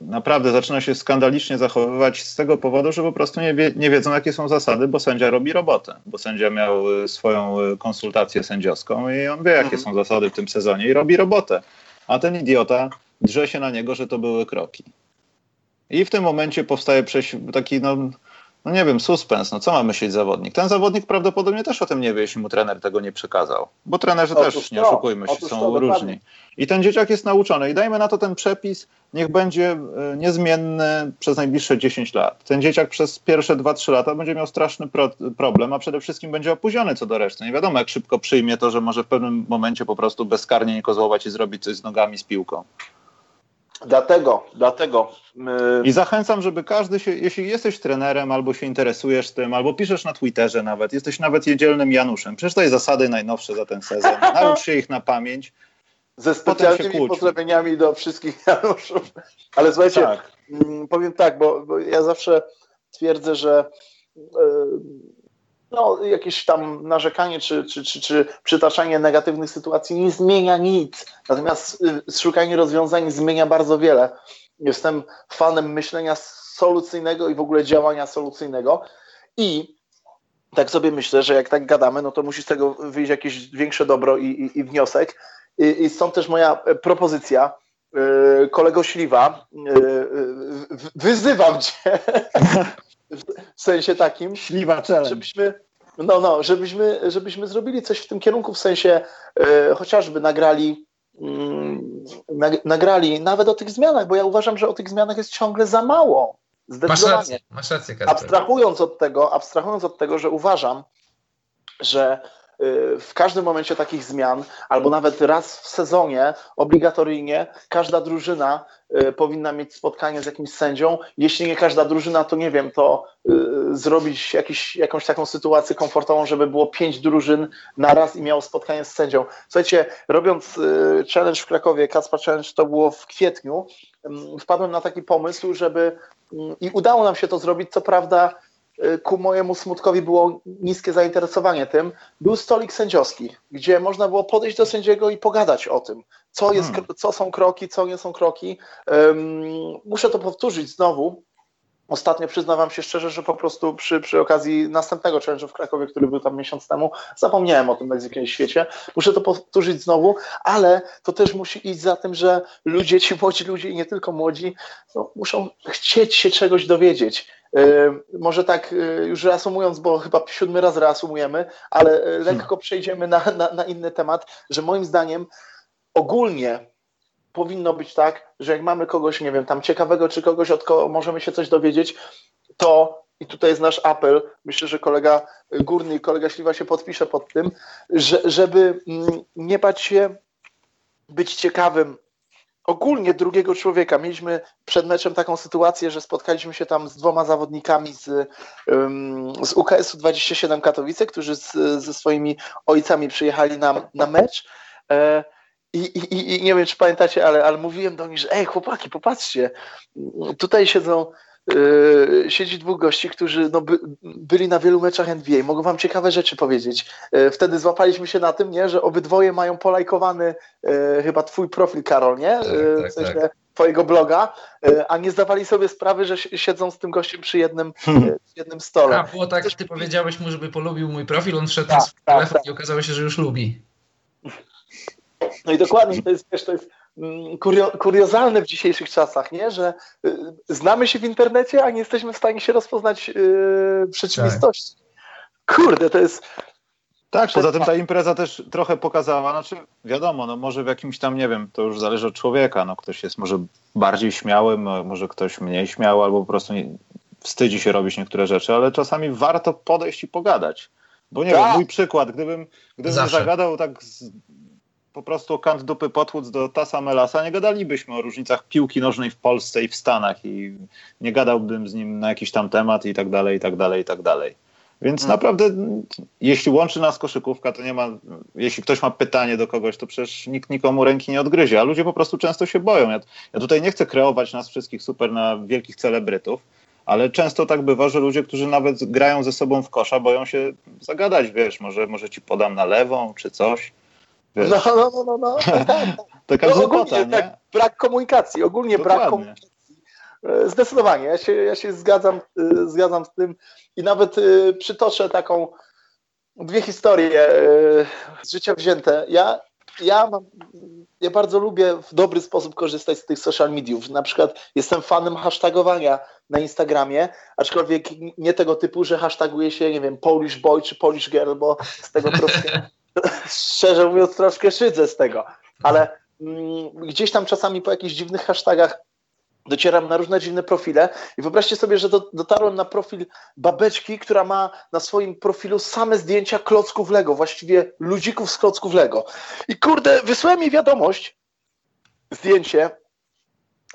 naprawdę zaczyna się skandalicznie zachowywać z tego powodu, że po prostu nie, wie, nie wiedzą, jakie są zasady, bo sędzia robi robotę. Bo sędzia miał y, swoją y, konsultację sędziowską i on wie, jakie mhm. są zasady w tym sezonie i robi robotę. A ten idiota drze się na niego, że to były kroki. I w tym momencie powstaje taki, no, no nie wiem, suspens, no co ma myśleć zawodnik? Ten zawodnik prawdopodobnie też o tym nie wie, jeśli mu trener tego nie przekazał. Bo trenerzy otóż też, nie oszukujmy się, są to, różni. Dokładnie. I ten dzieciak jest nauczony. I dajmy na to ten przepis, niech będzie e, niezmienny przez najbliższe 10 lat. Ten dzieciak przez pierwsze 2-3 lata będzie miał straszny pro problem, a przede wszystkim będzie opóźniony co do reszty. Nie wiadomo, jak szybko przyjmie to, że może w pewnym momencie po prostu bezkarnie nie kozłować i zrobić coś z nogami, z piłką. Dlatego, dlatego. I zachęcam, żeby każdy się, jeśli jesteś trenerem, albo się interesujesz tym, albo piszesz na Twitterze nawet, jesteś nawet jedzielnym Januszem, przeczytaj zasady najnowsze za ten sezon, naucz się ich na pamięć. Ze specjalnymi pozdrowieniami do wszystkich Januszów. Ale słuchajcie, tak. Mm, powiem tak, bo, bo, ja zawsze twierdzę, że yy, no, jakieś tam narzekanie czy, czy, czy, czy przytaczanie negatywnych sytuacji nie zmienia nic. Natomiast y, szukanie rozwiązań zmienia bardzo wiele. Jestem fanem myślenia solucyjnego i w ogóle działania solucyjnego. I tak sobie myślę, że jak tak gadamy, no to musi z tego wyjść jakieś większe dobro i, i, i wniosek. I, I stąd też moja e, propozycja. Yy, kolego Śliwa, yy, wyzywam cię w sensie takim, Śliwa challenge. żebyśmy, no, no, żebyśmy, żebyśmy zrobili coś w tym kierunku, w sensie e, chociażby nagrali, mm, nagrali nawet o tych zmianach, bo ja uważam, że o tych zmianach jest ciągle za mało. Zdecydowanie. Masz rację, masz rację abstrahując od tego, abstrahując od tego, że uważam, że Y, w każdym momencie takich zmian, albo nawet raz w sezonie obligatoryjnie każda drużyna y, powinna mieć spotkanie z jakimś sędzią. Jeśli nie każda drużyna, to nie wiem, to y, zrobić jakiś, jakąś taką sytuację komfortową, żeby było pięć drużyn na raz i miało spotkanie z sędzią. Słuchajcie, robiąc challenge w Krakowie, Kaspa Challenge to było w kwietniu, wpadłem na taki pomysł, żeby i udało nam się to zrobić, co prawda Y, ku mojemu smutkowi było niskie zainteresowanie tym, był stolik sędziowski, gdzie można było podejść do sędziego i pogadać o tym, co, jest, hmm. co są kroki, co nie są kroki. Um, muszę to powtórzyć znowu, Ostatnio przyznawam się szczerze, że po prostu przy, przy okazji następnego challenge'u w Krakowie, który był tam miesiąc temu, zapomniałem o tym Mexican świecie. Muszę to powtórzyć znowu, ale to też musi iść za tym, że ludzie, ci młodzi ludzie i nie tylko młodzi, no, muszą chcieć się czegoś dowiedzieć. Yy, może tak yy, już reasumując, bo chyba siódmy raz reasumujemy, ale yy, lekko przejdziemy na, na, na inny temat, że moim zdaniem ogólnie powinno być tak, że jak mamy kogoś, nie wiem, tam ciekawego, czy kogoś, od kogo możemy się coś dowiedzieć, to i tutaj jest nasz apel, myślę, że kolega Górny i kolega Śliwa się podpisze pod tym, że, żeby mm, nie bać się być ciekawym ogólnie drugiego człowieka. Mieliśmy przed meczem taką sytuację, że spotkaliśmy się tam z dwoma zawodnikami z, z UKS-u 27 Katowice, którzy z, ze swoimi ojcami przyjechali na, na mecz. E, i, i, I, nie wiem, czy pamiętacie, ale, ale mówiłem do nich, że ej, chłopaki, popatrzcie, tutaj siedzą, siedzi dwóch gości, którzy no, by, byli na wielu meczach NBA, mogą wam ciekawe rzeczy powiedzieć. Yy, wtedy złapaliśmy się na tym, nie, że obydwoje mają polajkowany yy, chyba twój profil, Karol, nie? Tak, yy, tak, w sensie tak. twojego bloga, a nie zdawali sobie sprawy, że siedzą z tym gościem przy jednym, yy, jednym stole. A, było tak, ty powiedziałeś mu, żeby polubił mój profil, on wszedł Tak, na swój tak, telefon tak. i okazało się, że już lubi. No i dokładnie, to jest, wiesz, to jest kurio, kuriozalne w dzisiejszych czasach, nie? że y, znamy się w internecie, a nie jesteśmy w stanie się rozpoznać y, w rzeczywistości. Kurde, to jest... Tak, poza tym ta impreza też trochę pokazała, znaczy wiadomo, no może w jakimś tam, nie wiem, to już zależy od człowieka, no ktoś jest może bardziej śmiały, mo- może ktoś mniej śmiały, albo po prostu nie, wstydzi się robić niektóre rzeczy, ale czasami warto podejść i pogadać. Bo nie Tak. wiem, mój przykład, gdybym, gdybym Zawsze. zagadał tak z, po prostu kant dupy potłuc do Tasa Melasa, nie gadalibyśmy o różnicach piłki nożnej w Polsce i w Stanach i nie gadałbym z nim na jakiś tam temat i tak dalej, i tak dalej, i tak dalej. Więc Mm. naprawdę, jeśli łączy nas koszykówka, to nie ma, jeśli ktoś ma pytanie do kogoś, to przecież nikt nikomu ręki nie odgryzie, a ludzie po prostu często się boją. Ja, ja tutaj nie chcę kreować nas wszystkich super na wielkich celebrytów, ale często tak bywa, że ludzie, którzy nawet grają ze sobą w kosza, boją się zagadać, wiesz, może, może ci podam na lewą, czy coś. Wiesz, No, no, no, no, no. tak, tak. taka No, głupota, ogólnie, nie? tak, brak komunikacji, ogólnie brak Dokładnie. komunikacji. E, Zdecydowanie, ja się, ja się zgadzam, e, zgadzam z tym i nawet e, przytoczę taką dwie historie z życia wzięte. Ja, ja, mam, ja bardzo lubię w dobry sposób korzystać z tych social mediów. Na przykład jestem fanem hashtagowania na Instagramie, aczkolwiek nie tego typu, że hashtaguje się, nie wiem, Polish boy czy Polish girl, bo z tego troszkę, szczerze mówiąc, troszkę szydzę z tego. Ale mm, gdzieś tam czasami po jakichś dziwnych hashtagach docieram na różne dziwne profile i wyobraźcie sobie, że do, dotarłem na profil babeczki, która ma na swoim profilu same zdjęcia klocków Lego, właściwie ludzików z klocków Lego. I kurde, wysłałem jej wiadomość, zdjęcie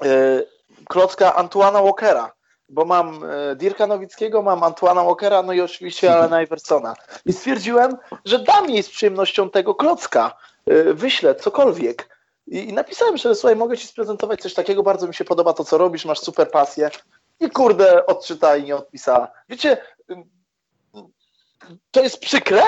e, klocka Antuana Walkera, bo mam e, Dirka Nowickiego, mam Antuana Walkera, no i oczywiście Alena Iversona. I stwierdziłem, że dam jej z przyjemnością tego klocka, e, wyślę cokolwiek. I, I napisałem, że słuchaj, mogę ci sprezentować coś takiego, bardzo mi się podoba to, co robisz, masz super pasję. I kurde, odczyta i nie odpisała. Wiecie, to jest przykre,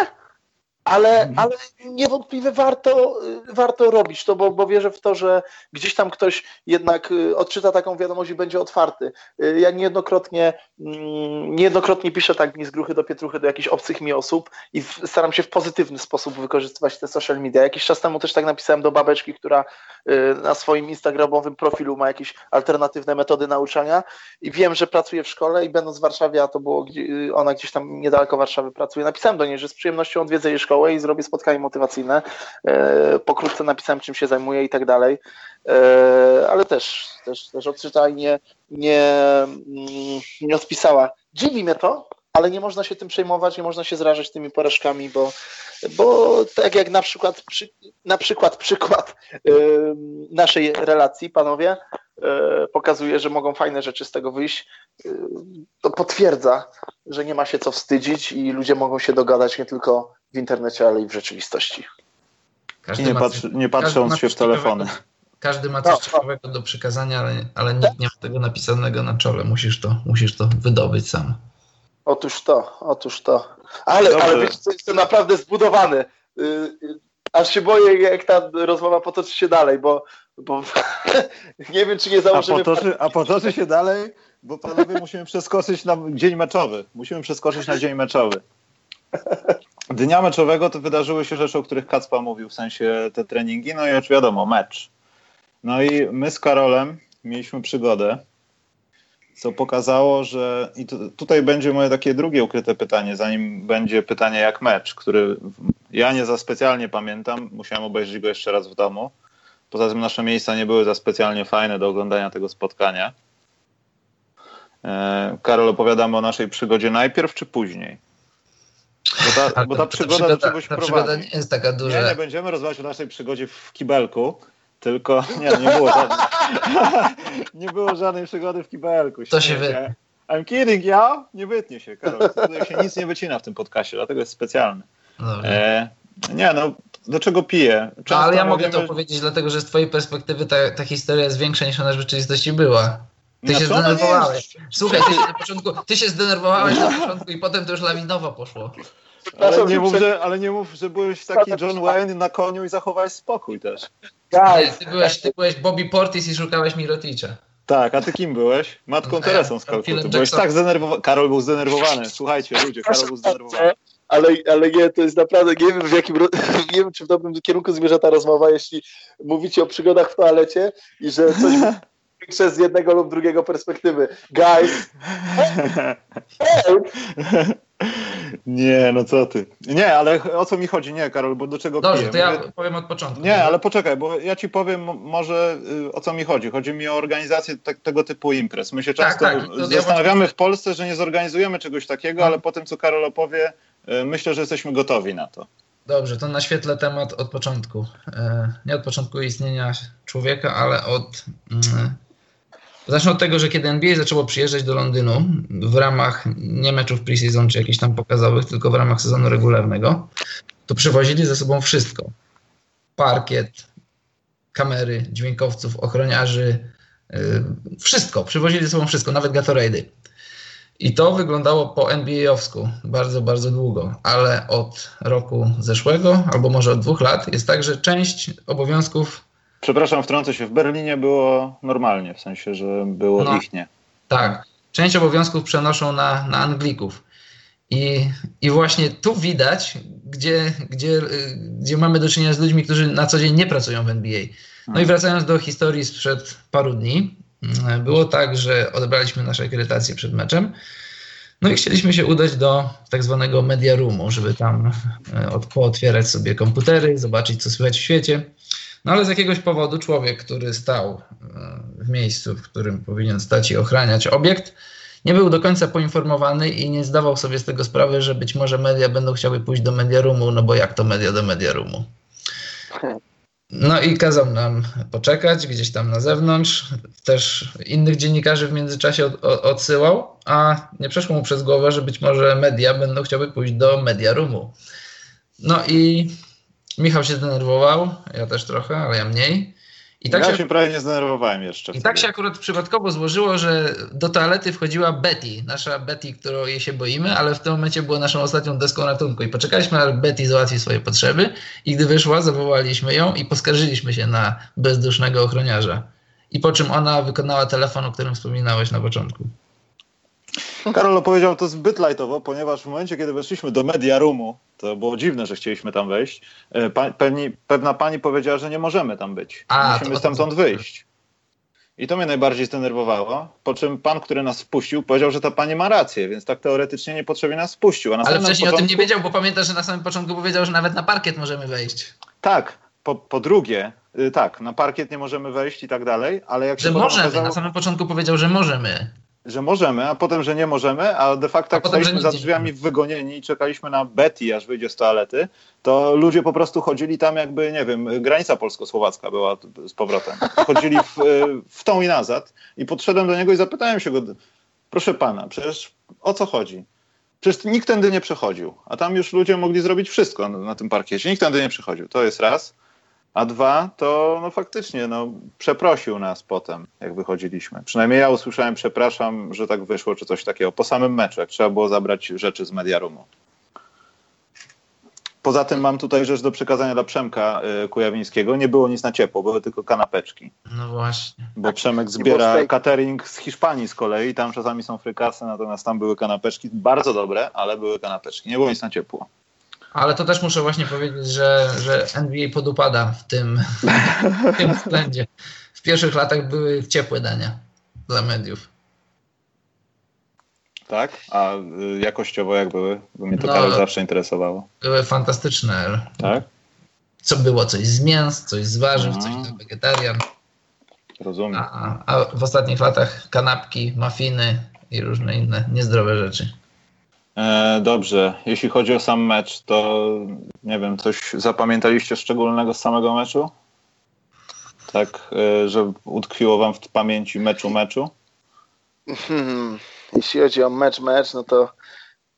ale, ale niewątpliwie warto, y, warto robić to, bo, bo wierzę w to, że gdzieś tam ktoś jednak y, odczyta taką wiadomość i będzie otwarty. Y, Ja niejednokrotnie, mm, niejednokrotnie piszę tak z gruchy do pietruchy do jakichś obcych mi osób i staram się w pozytywny sposób wykorzystywać te social media. Jakiś czas temu też tak napisałem do babeczki, która na swoim instagramowym profilu ma jakieś alternatywne metody nauczania i wiem, że pracuje w szkole i będąc w Warszawie, a to było, ona gdzieś tam niedaleko Warszawy pracuje, napisałem do niej, że z przyjemnością odwiedzę jej szkołę i zrobię spotkanie motywacyjne. E, Pokrótce napisałem, czym się zajmuję i tak dalej, E, ale też, też, też odczyta nie, nie, mm, nie odpisała. Dziwi mnie to, ale nie można się tym przejmować, nie można się zrażać tymi porażkami, bo, bo tak jak na przykład, przy, na przykład przykład naszej relacji, panowie, y, pokazuje, że mogą fajne rzeczy z tego wyjść, y, to potwierdza, że nie ma się co wstydzić i ludzie mogą się dogadać nie tylko w internecie, ale i w rzeczywistości. Każdy I nie, ma patrzy, coś- nie patrząc się w coś telefony. Każdy ma coś No, no. ciekawego do przekazania, ale, ale nikt nie ma tego napisanego na czole. Musisz to, musisz to wydobyć sam. Otóż to, otóż to. Ale, ale wiecie co, jestem naprawdę zbudowany. Y, y, Aż się boję, jak ta rozmowa potoczy się dalej, bo bo nie wiem, czy nie założymy... A potoczy, a potoczy się dalej, bo panowie musimy przeskoczyć na dzień meczowy. Musimy przeskoczyć na dzień meczowy. Dnia meczowego to wydarzyły się rzeczy, o których Kacpa mówił, w sensie te treningi, no i wiadomo, mecz. No i my z Karolem mieliśmy przygodę, co pokazało, że i tu, tutaj będzie moje takie drugie ukryte pytanie, zanim będzie pytanie jak mecz, który ja nie za specjalnie pamiętam, musiałem obejrzeć go jeszcze raz w domu. Poza tym nasze miejsca nie były za specjalnie fajne do oglądania tego spotkania. E, Karol, opowiadamy o naszej przygodzie najpierw czy później? Bo ta, bo ta przygoda, przygoda, do czegoś ta prowadzi. przygoda nie jest taka duża. Nie, nie będziemy rozmawiać o naszej przygodzie w kibelku, tylko nie, nie było żadnej, nie było żadnej przygody w kibelku. To się wy... I'm kidding, ja? Nie wytnie się, Karol. Tutaj się nic nie wycina w tym podcastie, dlatego jest specjalny. E, nie, no, do czego piję? No, ale ja mówimy, mogę to powiedzieć, dlatego że z twojej perspektywy ta, ta historia jest większa niż ona w rzeczywistości była. Ty się zdenerwowałeś. Słuchaj, ty się, na początku, ty się zdenerwowałeś na początku i potem to już lawinowo poszło. Ale nie, mów, że, ale nie mów, że byłeś taki John Wayne na koniu i zachowałeś spokój też. Nie, ty, byłeś, ty byłeś Bobby Portis i szukałeś Miroticza. Tak, a ty kim byłeś? Matką Teresą z Kalkuty. Byłeś tak zdenerwowany. Karol był zdenerwowany. Słuchajcie, ludzie, Karol był zdenerwowany. Ale, ale nie, to jest naprawdę, nie wiem w jakim, nie wiem czy w dobrym kierunku zmierza ta rozmowa, jeśli mówicie o przygodach w toalecie i że coś większe z jednego lub drugiego perspektywy. Guys! Nie, no co ty. Nie, ale o co mi chodzi? Nie, Karol, bo do czego Dobrze, piję? to ja Mówię... powiem od początku. Nie, ale poczekaj, bo ja ci powiem może y, o co mi chodzi. Chodzi mi o organizację te, tego typu imprez. My się tak, często tak, tak. zastanawiamy w Polsce, że nie zorganizujemy czegoś takiego, no. ale po tym, co Karol opowie, y, myślę, że jesteśmy gotowi na to. Dobrze, to naświetlę temat od początku. E, nie od początku istnienia człowieka, ale od mm, Zacznę od tego, że kiedy NBA zaczęło przyjeżdżać do Londynu w ramach nie meczów preseason czy jakichś tam pokazowych, tylko w ramach sezonu regularnego, to przywozili ze sobą wszystko. Parkiet, kamery, dźwiękowców, ochroniarzy, yy, wszystko. Przywozili ze sobą wszystko, nawet Gatorade'y. I to wyglądało po NBA-owsku bardzo, bardzo długo, ale od roku zeszłego, albo może od dwóch lat, jest tak, że część obowiązków Przepraszam, wtrącę się. W Berlinie było normalnie, w sensie, że było no, ich nie. Tak. Część obowiązków przenoszą na, na Anglików. I, I właśnie tu widać, gdzie, gdzie, gdzie mamy do czynienia z ludźmi, którzy na co dzień nie pracują w NBA. No i hmm. wracając do historii sprzed paru dni, było tak, że odebraliśmy nasze akredytacje przed meczem. No i chcieliśmy się udać do tak zwanego media roomu, żeby tam e, pootwierać sobie komputery, zobaczyć, co słychać w świecie. No ale z jakiegoś powodu człowiek, który stał e, w miejscu, w którym powinien stać i ochraniać obiekt, nie był do końca poinformowany i nie zdawał sobie z tego sprawy, że być może media będą chciały pójść do media roomu, no bo jak to media do media roomu. No i kazał nam poczekać gdzieś tam na zewnątrz. Też innych dziennikarzy w międzyczasie od, odsyłał, a nie przeszło mu przez głowę, że być może media będą chciały pójść do media roomu. No i Michał się zdenerwował, ja też trochę, ale ja mniej. I tak ja się, się prawie nie zdenerwowałem jeszcze. I tak się akurat przypadkowo złożyło, że do toalety wchodziła Betty, nasza Betty, którą jej się boimy, ale w tym momencie była naszą ostatnią deską ratunku. I poczekaliśmy, aż Betty załatwi swoje potrzeby. I gdy wyszła, zawołaliśmy ją i poskarżyliśmy się na bezdusznego ochroniarza. I po czym ona wykonała telefon, o którym wspominałeś na początku. Karol powiedział to zbyt lajtowo, ponieważ w momencie, kiedy weszliśmy do media roomu, to było dziwne, że chcieliśmy tam wejść, e, pewni, pewna pani powiedziała, że nie możemy tam być. A, Musimy stamtąd wyjść. I to mnie najbardziej zdenerwowało, po czym pan, który nas wpuścił, powiedział, że ta pani ma rację, więc tak teoretycznie niepotrzebnie nas wpuścił. Ale wcześniej początku... o tym nie wiedział, bo pamiętasz, że na samym początku powiedział, że nawet na parkiet możemy wejść. Tak, po, po drugie, y, tak, na parkiet nie możemy wejść i tak dalej, ale jak że się możemy, okazało... na samym początku powiedział, że możemy że możemy, a potem, że nie możemy, a de facto jak staliśmy za drzwiami wygonieni i czekaliśmy na Betty, aż wyjdzie z toalety, to ludzie po prostu chodzili tam jakby, nie wiem, granica polsko-słowacka była z powrotem. Chodzili w, w tą i nazad i podszedłem do niego i zapytałem się go, proszę pana, przecież o co chodzi? Przecież nikt tędy nie przechodził, a tam już ludzie mogli zrobić wszystko na, na tym parkiecie. Nikt tędy nie przechodził. To jest raz. A dwa, to no faktycznie no, przeprosił nas potem, jak wychodziliśmy. Przynajmniej ja usłyszałem przepraszam, że tak wyszło, czy coś takiego. Po samym meczu, jak trzeba było zabrać rzeczy z mediarumu. Poza tym mam tutaj rzecz do przekazania dla Przemka y, Kujawińskiego. Nie było nic na ciepło, były tylko kanapeczki. No właśnie. Bo Przemek zbiera catering z Hiszpanii z kolei, tam czasami są frykasy, natomiast tam były kanapeczki bardzo dobre, ale były kanapeczki. Nie było nic na ciepło. Ale to też muszę właśnie powiedzieć, że, że NBA podupada w tym, w tym względzie. W pierwszych latach były ciepłe dania dla mediów. Tak? A y, jakościowo jak były? Bo mnie to no, zawsze interesowało. Były fantastyczne. Tak? Co było? Coś z mięs, coś z warzyw, coś dla wegetarian. Rozumiem. A, a w ostatnich latach kanapki, mafiny i różne inne niezdrowe rzeczy. E, dobrze. Jeśli chodzi o sam mecz, to nie wiem, coś zapamiętaliście szczególnego z samego meczu? Tak, e, że utkwiło wam w pamięci meczu meczu? Hmm, jeśli chodzi o mecz mecz, no to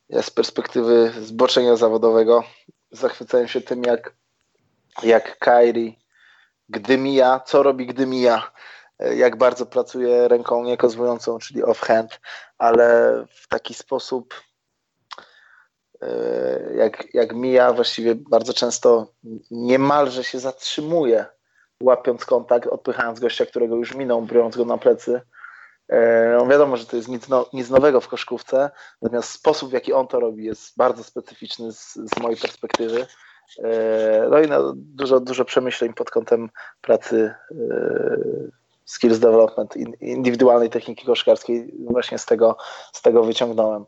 ja z perspektywy zboczenia zawodowego zachwycałem się tym, jak, jak Kairi, gdy mija, co robi, gdy mija, e, jak bardzo pracuje ręką niekozwującą, czyli off-hand, ale w taki sposób jak, jak mija, właściwie bardzo często niemalże się zatrzymuje, łapiąc kontakt, odpychając gościa, którego już minął, biorąc go na plecy. E, no wiadomo, że to jest nic, no, nic nowego w koszkówce, natomiast sposób, w jaki on to robi, jest bardzo specyficzny z, z mojej perspektywy. E, no i no, dużo, dużo przemyśleń pod kątem pracy skills development, indywidualnej techniki koszkarskiej właśnie z tego, z tego wyciągnąłem.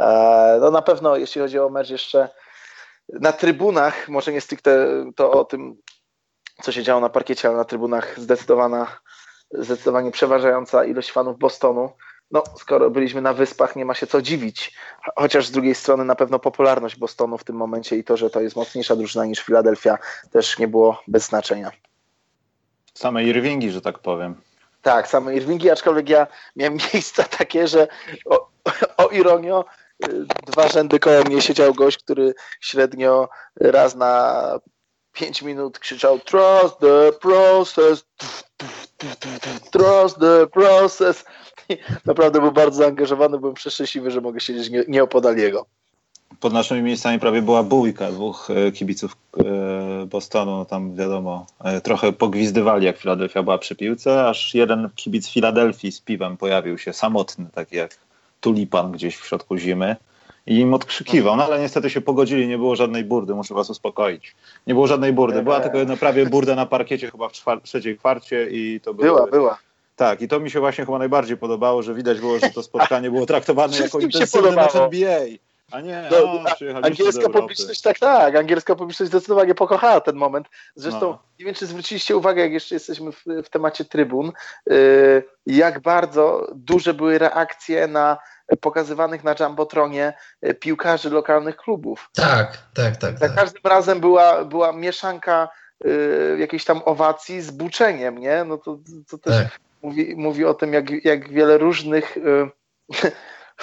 E, no na pewno, jeśli chodzi o mecz jeszcze na trybunach, może nie stricte to o tym, co się działo na parkiecie, ale na trybunach zdecydowana, zdecydowanie przeważająca ilość fanów Bostonu. No, skoro byliśmy na wyspach, nie ma się co dziwić. Chociaż z drugiej strony na pewno popularność Bostonu w tym momencie i to, że to jest mocniejsza drużyna niż Filadelfia, też nie było bez znaczenia. Same Irvingi, że tak powiem. Tak, same Irvingi, aczkolwiek ja miałem miejsca takie, że o, o ironio, dwa rzędy koło mnie siedział gość, który średnio raz na 5 minut krzyczał Trust the process, trust the process. I naprawdę był bardzo zaangażowany, byłem przeszczęśliwy, że mogę siedzieć nie, nieopodal jego. Pod naszymi miejscami prawie była bójka dwóch e, kibiców e, Bostonu. No tam wiadomo, e, trochę pogwizdywali, jak Filadelfia była przy piłce, aż jeden kibic Filadelfii z piwem pojawił się, samotny, taki jak tulipan gdzieś w środku zimy i im odkrzykiwał, no ale niestety się pogodzili, nie było żadnej burdy, muszę was uspokoić. Nie było żadnej burdy, była tylko jedna prawie burda na parkiecie chyba w czwar- trzeciej kwarcie i to było... Była, była. Tak, i to mi się właśnie chyba najbardziej podobało, że widać było, że to spotkanie było traktowane jako intensywny mecz NBA. A nie, no, o, angielska publiczność, tak, tak, angielska publiczność zdecydowanie pokochała ten moment. Zresztą no. nie wiem, czy zwróciliście uwagę, jak jeszcze jesteśmy w, w temacie trybun, yy, jak bardzo duże były reakcje na pokazywanych na Jumbotronie yy, piłkarzy lokalnych klubów. Tak, tak, tak. Za tak. każdym razem była, była mieszanka yy, jakiejś tam owacji z buczeniem, nie? No to, to też tak. mówi, mówi o tym, jak, jak wiele różnych yy,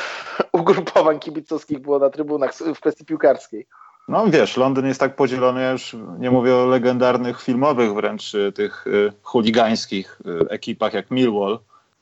ugrupowań kibicowskich było na trybunach w kwestii piłkarskiej. No wiesz, Londyn jest tak podzielony, ja już nie mówię o legendarnych filmowych wręcz y, tych y, chuligańskich y, ekipach jak Millwall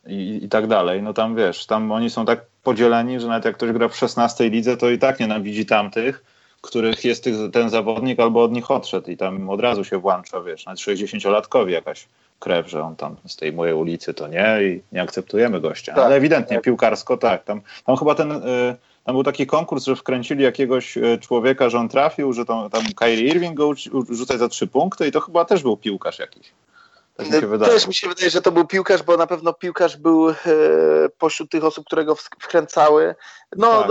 i, i tak dalej. No tam wiesz, tam oni są tak podzieleni, że nawet jak ktoś gra w 16 lidze, to i tak nienawidzi tamtych, których jest ten zawodnik albo od nich odszedł i tam od razu się włącza, wiesz, nawet 60-latkowi jakaś krew, że on tam z tej mojej ulicy to nie i nie akceptujemy gościa. Tak, Ale ewidentnie tak. piłkarsko tak. Tam, tam chyba ten, y, tam był taki konkurs, że wkręcili jakiegoś y, człowieka, że on trafił, że tam, tam Kyrie Irving go rzucać za trzy punkty i to chyba też był piłkarz jakiś. Tak mi się wydaje. Też mi się wydaje, że to był piłkarz, bo na pewno piłkarz był e, pośród tych osób, które go wkręcały. No, tak.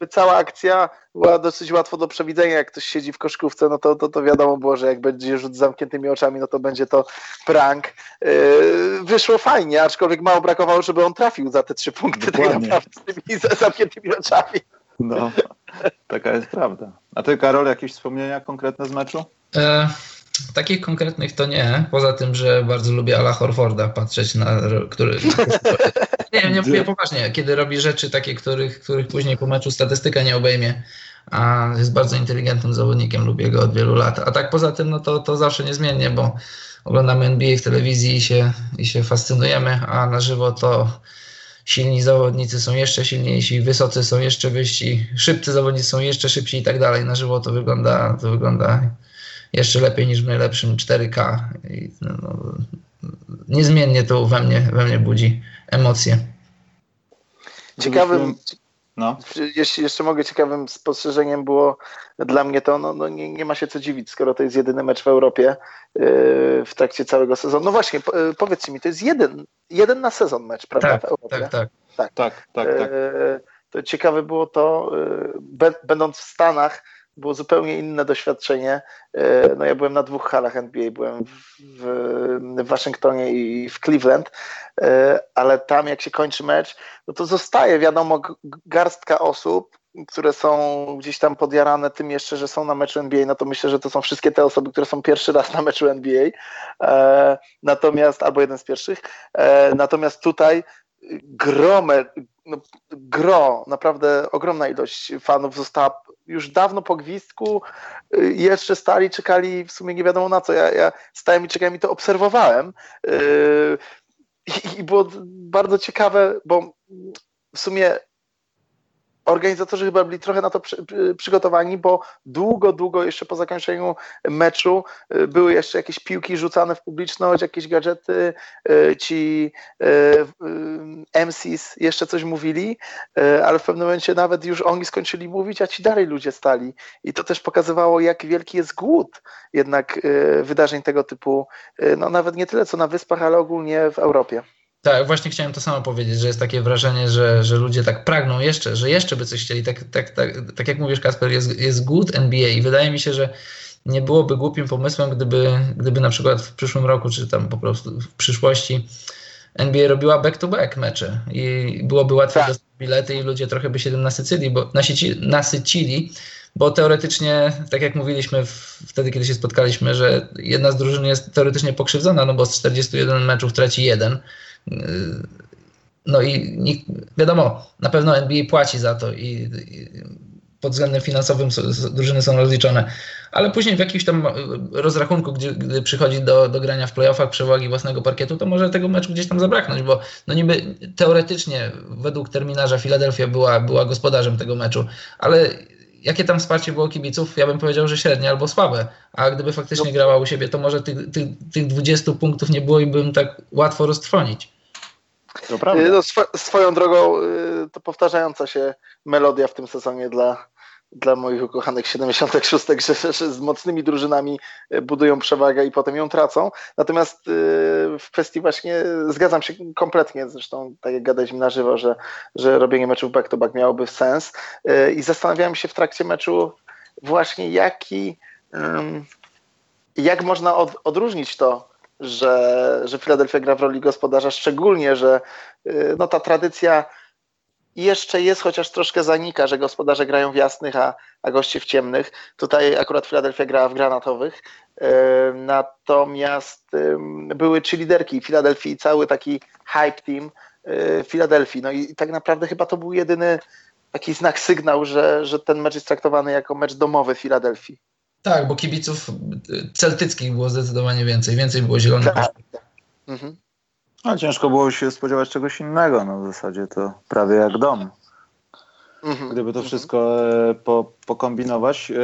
no, cała akcja była dosyć łatwo do przewidzenia. Jak ktoś siedzi w koszkówce, no to, to, to wiadomo było, że jak będzie rzut z zamkniętymi oczami, no to będzie to prank. E, wyszło fajnie, aczkolwiek mało brakowało, żeby on trafił za te trzy punkty tak naprawdę z tymi zamkniętymi oczami. No, taka jest prawda. A ty, Karol, jakieś wspomnienia konkretne z meczu? E Takich konkretnych to nie, poza tym, że bardzo lubię Ala Horforda patrzeć na, który... nie, nie mówię poważnie, kiedy robi rzeczy takie, których, których później po meczu statystyka nie obejmie, a jest bardzo inteligentnym zawodnikiem, lubię go od wielu lat. A tak poza tym, no to, to zawsze niezmiennie, bo oglądamy NBA w telewizji i się, i się fascynujemy, a na żywo to silni zawodnicy są jeszcze silniejsi, wysocy są jeszcze wyżsi, szybcy zawodnicy są jeszcze szybsi i tak dalej. Na żywo to wygląda, to wygląda jeszcze lepiej niż w najlepszym 4K. I, no, no, niezmiennie to we mnie, we mnie budzi emocje. Ciekawym, no. Jeśli jeszcze mogę, ciekawym spostrzeżeniem było dla mnie to, no, no nie, nie, ma się co dziwić, skoro to jest jedyny mecz w Europie yy, w trakcie całego sezonu. No właśnie, po, yy, powiedzcie mi, to jest jeden, jeden na sezon mecz, prawda? Tak, w Europie? tak, tak. Tak, tak, tak. tak. Yy, to ciekawe było to, yy, będąc w Stanach, było zupełnie inne doświadczenie. E, no ja byłem na dwóch halach NBA, byłem w, w Waszyngtonie i w Cleveland, e, ale tam jak się kończy mecz, no to zostaje wiadomo garstka osób, które są gdzieś tam podjarane tym jeszcze, że są na meczu NBA, no to myślę, że to są wszystkie te osoby, które są pierwszy raz na meczu NBA, e, natomiast, albo jeden z pierwszych, natomiast tutaj gromę, no, gro, naprawdę ogromna ilość fanów została już dawno po gwizdku, y, jeszcze stali, czekali w sumie nie wiadomo na co. Ja, ja stałem i czekałem i to obserwowałem. Y, I, I było bardzo ciekawe, bo w sumie organizatorzy chyba byli trochę na to przy, przygotowani, bo długo, długo jeszcze po zakończeniu meczu y, były jeszcze jakieś piłki rzucane w publiczność, jakieś gadżety, y, ci y, MCs jeszcze coś mówili, ale w pewnym momencie nawet już oni skończyli mówić, a ci dalej ludzie stali. I to też pokazywało, jak wielki jest głód jednak wydarzeń tego typu, no nawet nie tyle co na Wyspach, ale ogólnie w Europie. Tak, właśnie chciałem to samo powiedzieć, że jest takie wrażenie, że, że ludzie tak pragną jeszcze, że jeszcze by coś chcieli. Tak, tak, tak, tak jak mówisz, Kasper, jest, jest głód NBA i wydaje mi się, że nie byłoby głupim pomysłem, gdyby, gdyby na przykład w przyszłym roku, czy tam po prostu w przyszłości NBA robiła back-to-back mecze i byłoby łatwiej tak. dostać bilety i ludzie trochę by się tym nasycili, bo, nasyci, nasycili, bo teoretycznie, tak jak mówiliśmy wtedy, kiedy się spotkaliśmy, że jedna z drużyn jest teoretycznie pokrzywdzona, no bo z 41 meczów traci jeden, no i nikt, wiadomo, na pewno NBA płaci za to i, i pod względem finansowym drużyny są rozliczone, ale później w jakimś tam rozrachunku, gdzie, gdy przychodzi do, do grania w playoffach przewagi własnego parkietu, to może tego meczu gdzieś tam zabraknąć, bo no niby teoretycznie według terminarza Filadelfia była, była gospodarzem tego meczu, ale jakie tam wsparcie było kibiców, ja bym powiedział, że średnie albo słabe. A gdyby faktycznie no. grała u siebie, to może tych, tych, tych 20 punktów nie było i bym tak łatwo roztrwonić. To prawda. No, sw swoją drogą y, to powtarzająca się melodia w tym sezonie dla, dla moich ukochanych 76, że, że z mocnymi drużynami y, budują przewagę i potem ją tracą. Natomiast y, w kwestii właśnie zgadzam się kompletnie, zresztą tak jak gadaliśmy na żywo, że, że robienie meczów back-to-back miałoby sens i zastanawiałem się w trakcie meczu właśnie jaki, jak można od, odróżnić to że, że Philadelphia gra w roli gospodarza, szczególnie, że no, ta tradycja jeszcze jest, chociaż troszkę zanika, że gospodarze grają w jasnych, a, a goście w ciemnych. Tutaj akurat Philadelphia grała w granatowych. Y, natomiast były trzy liderki Philadelphia i cały taki hype team Philadelphia. Y, no i tak naprawdę chyba to był jedyny taki znak, sygnał, że, że ten mecz jest traktowany jako mecz domowy Philadelphia. Tak, bo kibiców celtyckich było zdecydowanie więcej. Więcej było zielonych. Tak. Mhm. No, ciężko było się spodziewać czegoś innego. No, w zasadzie to prawie jak dom. Mhm. Gdyby to mhm. wszystko e, po, pokombinować. E,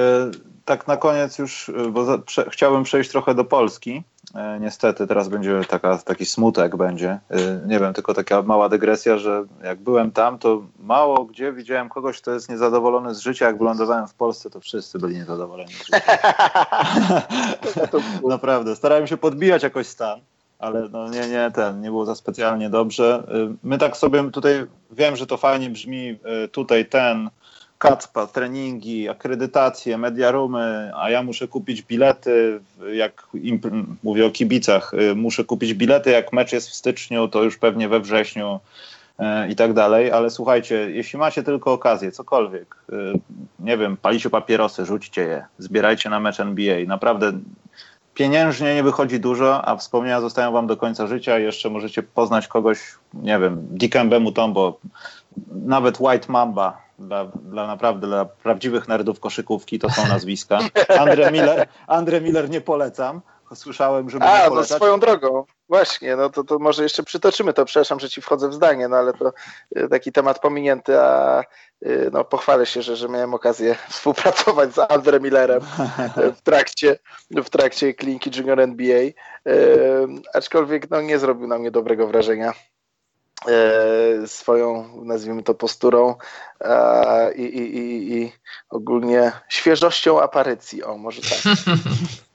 tak na koniec już, e, bo za, prze, chciałbym przejść trochę do Polski. E, niestety teraz będzie taka, taki smutek będzie. E, nie wiem, tylko taka mała dygresja, że jak byłem tam, to mało gdzie widziałem kogoś, kto jest niezadowolony z życia. Jak wylądowałem w Polsce, to wszyscy byli niezadowoleni. Naprawdę. Starałem się podbijać jakoś stan, ale no nie, nie, ten, nie było za specjalnie dobrze. E, my tak sobie tutaj, wiem, że to fajnie brzmi, tutaj ten, Kacpa, treningi, akredytacje, mediarumy, a ja muszę kupić bilety, jak mówię o kibicach, y, muszę kupić bilety, jak mecz jest w styczniu, to już pewnie we wrześniu y, i tak dalej, ale słuchajcie, jeśli macie tylko okazję, cokolwiek, y, nie wiem, palicie papierosy, rzućcie je, zbierajcie na mecz NBA, naprawdę pieniężnie nie wychodzi dużo, a wspomnienia zostają wam do końca życia jeszcze możecie poznać kogoś, nie wiem, Dikembe Mutombo, nawet White Mamba, dla, dla naprawdę dla prawdziwych nerdów koszykówki to są nazwiska. Andre Miller, Andre Miller nie polecam, słyszałem, żeby A, no swoją drogą. Właśnie, no to, to może jeszcze przytoczymy to. Przepraszam, że ci wchodzę w zdanie, no ale to y, taki temat pominięty, a y, no, pochwalę się, że, że miałem okazję współpracować z Andre Millerem w trakcie, w trakcie kliniki Junior NBA, aczkolwiek no, nie zrobił na mnie dobrego wrażenia swoją, nazwijmy to, posturą i, i, i, i ogólnie świeżością aparycji, o może tak.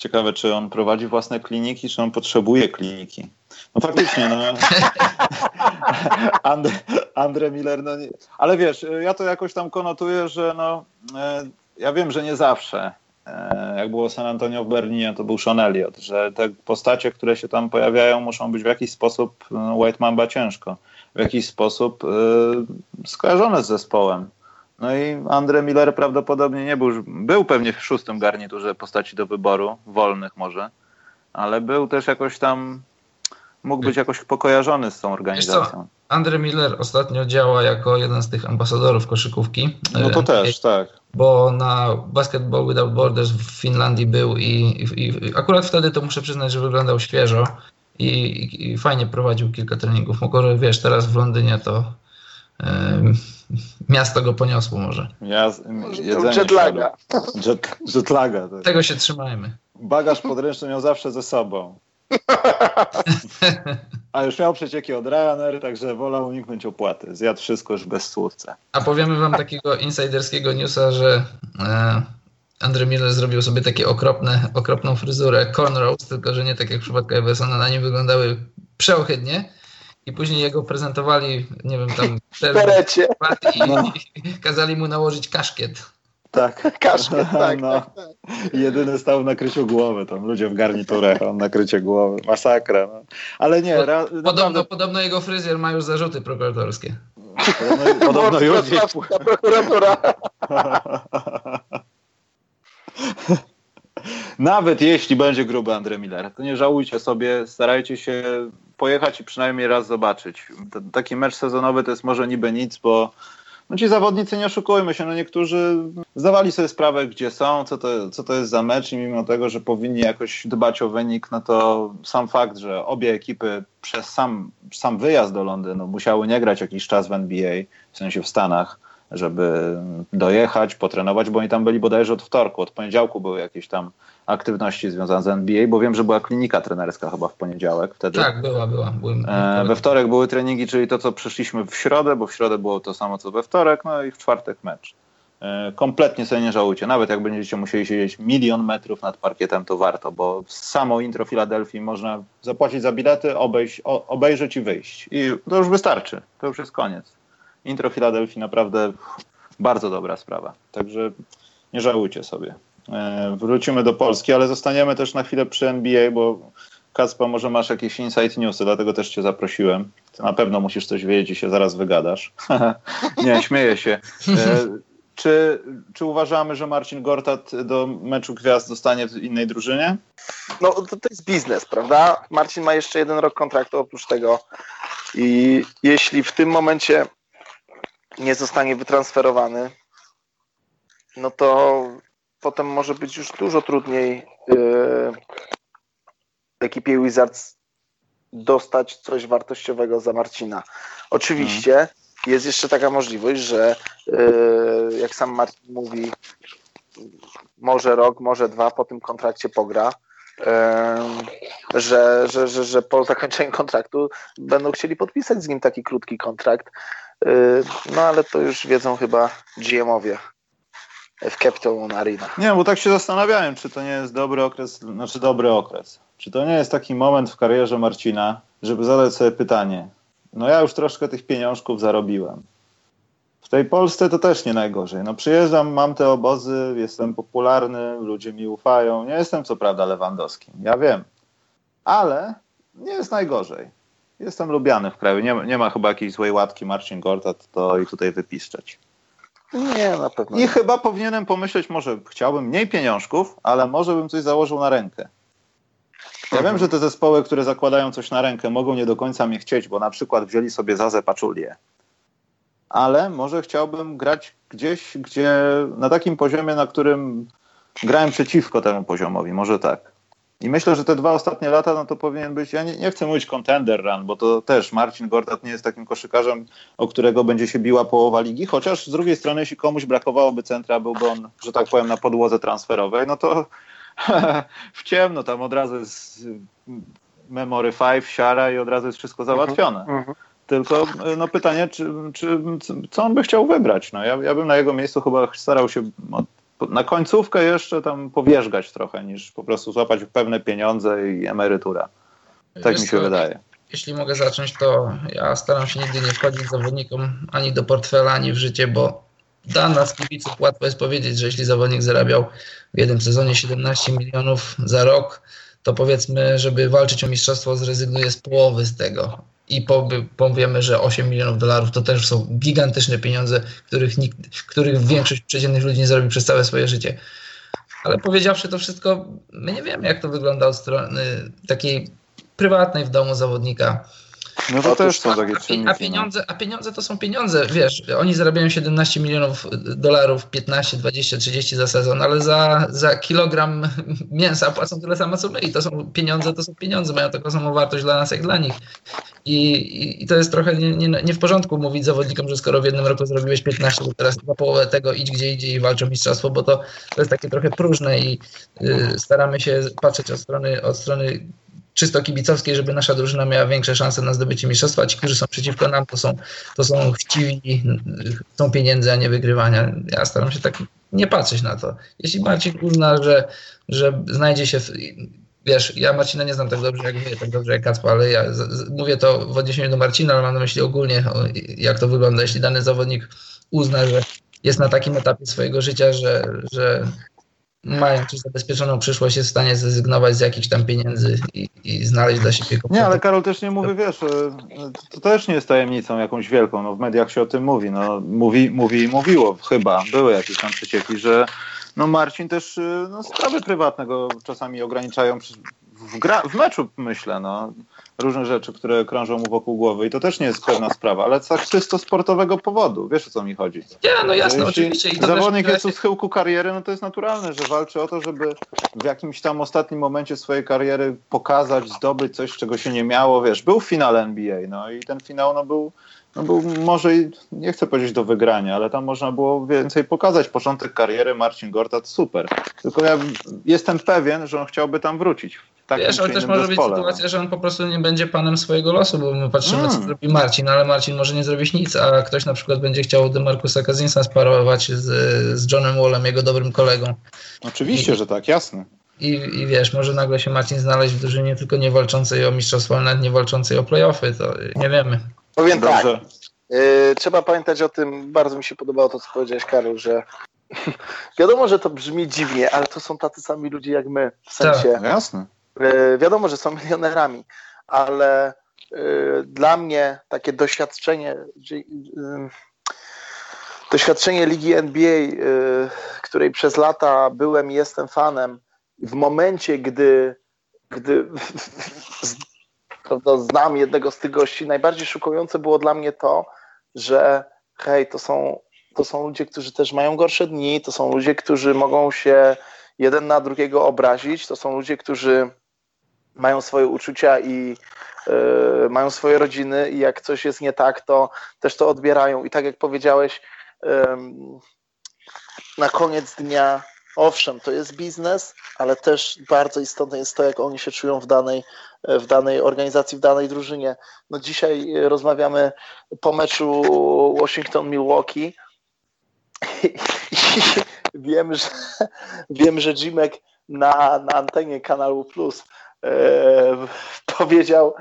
Ciekawe, czy on prowadzi własne kliniki, czy on potrzebuje kliniki. No faktycznie, no. Andre, Andre Miller, no nie. Ale wiesz, ja to jakoś tam konotuję, że no, e, ja wiem, że nie zawsze. E, jak było San Antonio w Berlinie, to był Sean Elliott, że te postacie, które się tam pojawiają, muszą być w jakiś sposób no, White Mamba ciężko, w jakiś sposób y, skojarzone z zespołem. No i Andre Miller prawdopodobnie nie był, był pewnie w szóstym garniturze postaci do wyboru, wolnych może, ale był też jakoś tam, mógł być jakoś pokojarzony z tą organizacją. Andre Miller ostatnio działa jako jeden z tych ambasadorów koszykówki. No to też, tak. Bo na Basketball Without Borders w Finlandii był i, i, i akurat wtedy to muszę przyznać, że wyglądał świeżo i, i fajnie prowadził kilka treningów. Mogę, wiesz, teraz w Londynie to miasto go poniosło może. Ja, jetlaga. Jet, jetlaga. Tak. Tego się trzymajmy. Bagaż podręczny miał zawsze ze sobą. A już miał przecieki od Ryanair, także wolał uniknąć opłaty. Zjadł wszystko już bez słówce. A powiemy wam takiego insiderskiego newsa, że e, Andrew Miller zrobił sobie takie okropne, okropną fryzurę cornrows, tylko że nie tak jak w przypadku Eversona, na nim wyglądały przeohydnie i później jego prezentowali, nie wiem, tam w berecie i, no. i kazali mu nałożyć kaszkiet. Tak. Kaszkiet, tak, no. tak, tak. Jedyny stał na kryciu głowy, tam ludzie w garniturach, on na krycie głowy, masakra. No. Ale nie, ra, podobno, naprawdę... podobno jego fryzjer ma już zarzuty prokuratorskie. Podobno, podobno już prokuratura. Nawet jeśli będzie gruby Andre Miller, to nie żałujcie sobie, starajcie się pojechać i przynajmniej raz zobaczyć. Taki mecz sezonowy to jest może niby nic, bo no ci zawodnicy, nie oszukujmy się, no niektórzy zdawali sobie sprawę, gdzie są, co to, co to jest za mecz i mimo tego, że powinni jakoś dbać o wynik, no to sam fakt, że obie ekipy przez sam, sam wyjazd do Londynu musiały nie grać jakiś czas w NBA, w sensie w Stanach, żeby dojechać, potrenować, bo oni tam byli bodajże od wtorku, od poniedziałku były jakieś tam aktywności związane z NBA, bo wiem, że była klinika trenerska chyba w poniedziałek wtedy. Tak, była, była. Byłem, e, we wtorek były treningi, czyli to, co przyszliśmy w środę, bo w środę było to samo, co we wtorek, no i w czwartek mecz. E, kompletnie sobie nie żałujcie. Nawet jak będziecie musieli siedzieć milion metrów nad parkietem, to warto, bo samo intro Filadelfii można zapłacić za bilety, obejść, o, obejrzeć i wyjść. I to już wystarczy. To już jest koniec. Intro Filadelfii naprawdę bardzo dobra sprawa. Także nie żałujcie sobie. E, wrócimy do Polski, ale zostaniemy też na chwilę przy NBA, bo Kacpa, może masz jakieś insight newsy, dlatego też cię zaprosiłem. Ty na pewno musisz coś wiedzieć i się zaraz wygadasz. nie, śmieję się. E, czy, czy uważamy, że Marcin Gortat do meczu gwiazd zostanie w innej drużynie? No to, to jest biznes, prawda? Marcin ma jeszcze jeden rok kontraktu oprócz tego i jeśli w tym momencie nie zostanie wytransferowany, no to potem może być już dużo trudniej yy, ekipie Wizards dostać coś wartościowego za Marcina. Oczywiście jest jeszcze taka możliwość, że yy, jak sam Marcin mówi, może rok, może dwa po tym kontrakcie pogra. Yy, że, że, że, że po zakończeniu kontraktu będą chcieli podpisać z nim taki krótki kontrakt. No ale to już wiedzą chyba GM-owie w Capital Arena. Nie, bo tak się zastanawiałem, czy to nie jest dobry okres, znaczy dobry okres. Czy to nie jest taki moment w karierze Marcina, żeby zadać sobie pytanie, no ja już troszkę tych pieniążków zarobiłem. W tej Polsce to też nie najgorzej. No przyjeżdżam, mam te obozy, jestem popularny, ludzie mi ufają. Nie jestem co prawda Lewandowskim, ja wiem. Ale nie jest najgorzej. Jestem lubiany w kraju. Nie, nie ma chyba jakiejś złej łatki Marcin Gortat, to i tutaj wypiszczeć. Nie, na pewno. I nie. chyba powinienem pomyśleć, może chciałbym mniej pieniążków, ale może bym coś założył na rękę. Ja mhm. wiem, że te zespoły, które zakładają coś na rękę, mogą nie do końca mnie chcieć, bo na przykład wzięli sobie Zazę Paczulię. Ale może chciałbym grać gdzieś, gdzie na takim poziomie, na którym grałem przeciwko temu poziomowi, może tak. I myślę, że te dwa ostatnie lata, no to powinien być, ja nie, nie chcę mówić contender run, bo to też Marcin Gortat nie jest takim koszykarzem, o którego będzie się biła połowa ligi, chociaż z drugiej strony, jeśli komuś brakowałoby centra, byłby on, że tak powiem, na podłodze transferowej, no to w ciemno, tam od razu jest Memory 5, siara i od razu jest wszystko załatwione. Uh -huh, uh -huh. Tylko no pytanie, czy, czy, co on by chciał wybrać? No, ja, ja bym na jego miejscu chyba starał się na końcówkę jeszcze tam powierzgać trochę, niż po prostu złapać pewne pieniądze i emerytura. Tak Wiesz mi się co, wydaje. Jeśli mogę zacząć, to ja staram się nigdy nie wchodzić zawodnikom ani do portfela, ani w życie, bo dla nas kibiców łatwo jest powiedzieć, że jeśli zawodnik zarabiał w jednym sezonie 17 milionów za rok, to powiedzmy, żeby walczyć o mistrzostwo, zrezygnuje z połowy z tego. I powiemy, że 8 milionów dolarów to też są gigantyczne pieniądze, których, nikt, których większość przeciętnych ludzi nie zrobi przez całe swoje życie. Ale powiedziawszy to wszystko, my nie wiemy, jak to wygląda od strony takiej prywatnej w domu zawodnika. No to też są takie czynniki. A no. pieniądze, a pieniądze to są pieniądze, wiesz, oni zarabiają 17 milionów dolarów, 15, 20, 30 za sezon, ale za, za kilogram mięsa płacą tyle samo co my i to są pieniądze, to są pieniądze, mają taką samą wartość dla nas jak dla nich. I, i, i to jest trochę nie, nie, nie, w porządku mówić zawodnikom, że skoro w jednym roku zrobiłeś 15, to teraz na połowę tego idź gdzie idzie i walcz o mistrzostwo, bo to, to jest takie trochę próżne i y, staramy się patrzeć od strony, od strony czysto kibicowskiej, żeby nasza drużyna miała większe szanse na zdobycie mistrzostwa. Ci, którzy są przeciwko nam, to są, to są chciwi, chcą pieniędzy, a nie wygrywania. Ja staram się tak nie patrzeć na to. Jeśli Marcin uzna, że, że znajdzie się w, wiesz, ja Marcina nie znam tak dobrze jak wy, tak dobrze jak Kacpa, ale ja z, z, mówię to w odniesieniu do Marcina, ale mam na myśli ogólnie, jak to wygląda, jeśli dany zawodnik uzna, że jest na takim etapie swojego życia, że, że mają też zabezpieczoną przyszłość, jest w stanie zrezygnować z jakichś tam pieniędzy i, i znaleźć dla siebie Nie, ale Karol też nie mówi, wiesz, to też nie jest tajemnicą jakąś wielką, no w mediach się o tym mówi, no mówi, mówi i mówiło, chyba, były jakieś tam przecieki, że no Marcin też no, sprawy prywatne go czasami ograniczają w, gra, w meczu, myślę, no różne rzeczy, które krążą mu wokół głowy i to też nie jest pewna sprawa, ale tak czysto sportowego powodu, wiesz o co mi chodzi. Nie, no jasne, oczywiście. I zawodnik też... jest u schyłku kariery, no to jest naturalne, że walczy o to, żeby w jakimś tam ostatnim momencie swojej kariery pokazać, zdobyć coś, czego się nie miało, wiesz, był w finale NBA, no i ten finał no, był no był może, nie chcę powiedzieć do wygrania, ale tam można było więcej pokazać. Początek kariery Marcin Gortat super. Tylko ja jestem pewien, że on chciałby tam wrócić. Wiesz, ale też może być sytuacja, no. że on po prostu nie będzie panem swojego losu, bo my patrzymy, co hmm. zrobi Marcin, ale Marcin może nie zrobić nic, a ktoś na przykład będzie chciał Demarcusa Kazinsa sparować z, z Johnem Wallem, jego dobrym kolegą. Oczywiście, I, że tak, jasne. I, I wiesz, może nagle się Marcin znaleźć w drużynie tylko nie walczącej o mistrzostwo, ale nawet nie walczącej o playoffy, to nie wiemy. Powiem tak. Yy, trzeba pamiętać o tym, bardzo mi się podobało to, co powiedziałeś, Karol, że wiadomo, że to brzmi dziwnie, ale to są tacy sami ludzie jak my. W sensie. Tak, jasne. Yy, wiadomo, że są milionerami, ale yy, dla mnie takie doświadczenie, doświadczenie ligi NBA, której przez lata byłem i jestem fanem, w momencie, gdy, gdy prawda, znam jednego z tych gości, najbardziej szokujące było dla mnie to, że hej, to są, to są ludzie, którzy też mają gorsze dni, to są ludzie, którzy mogą się jeden na drugiego obrazić, to są ludzie, którzy mają swoje uczucia i yy, mają swoje rodziny i jak coś jest nie tak, to też to odbierają. I tak jak powiedziałeś, yy, na koniec dnia owszem, to jest biznes, ale też bardzo istotne jest to, jak oni się czują w danej, w danej organizacji, w danej drużynie. No dzisiaj rozmawiamy po meczu Washington-Milwaukee i wiem, że, wiem, że Jimek na, na antenie kanału Plus e, powiedział,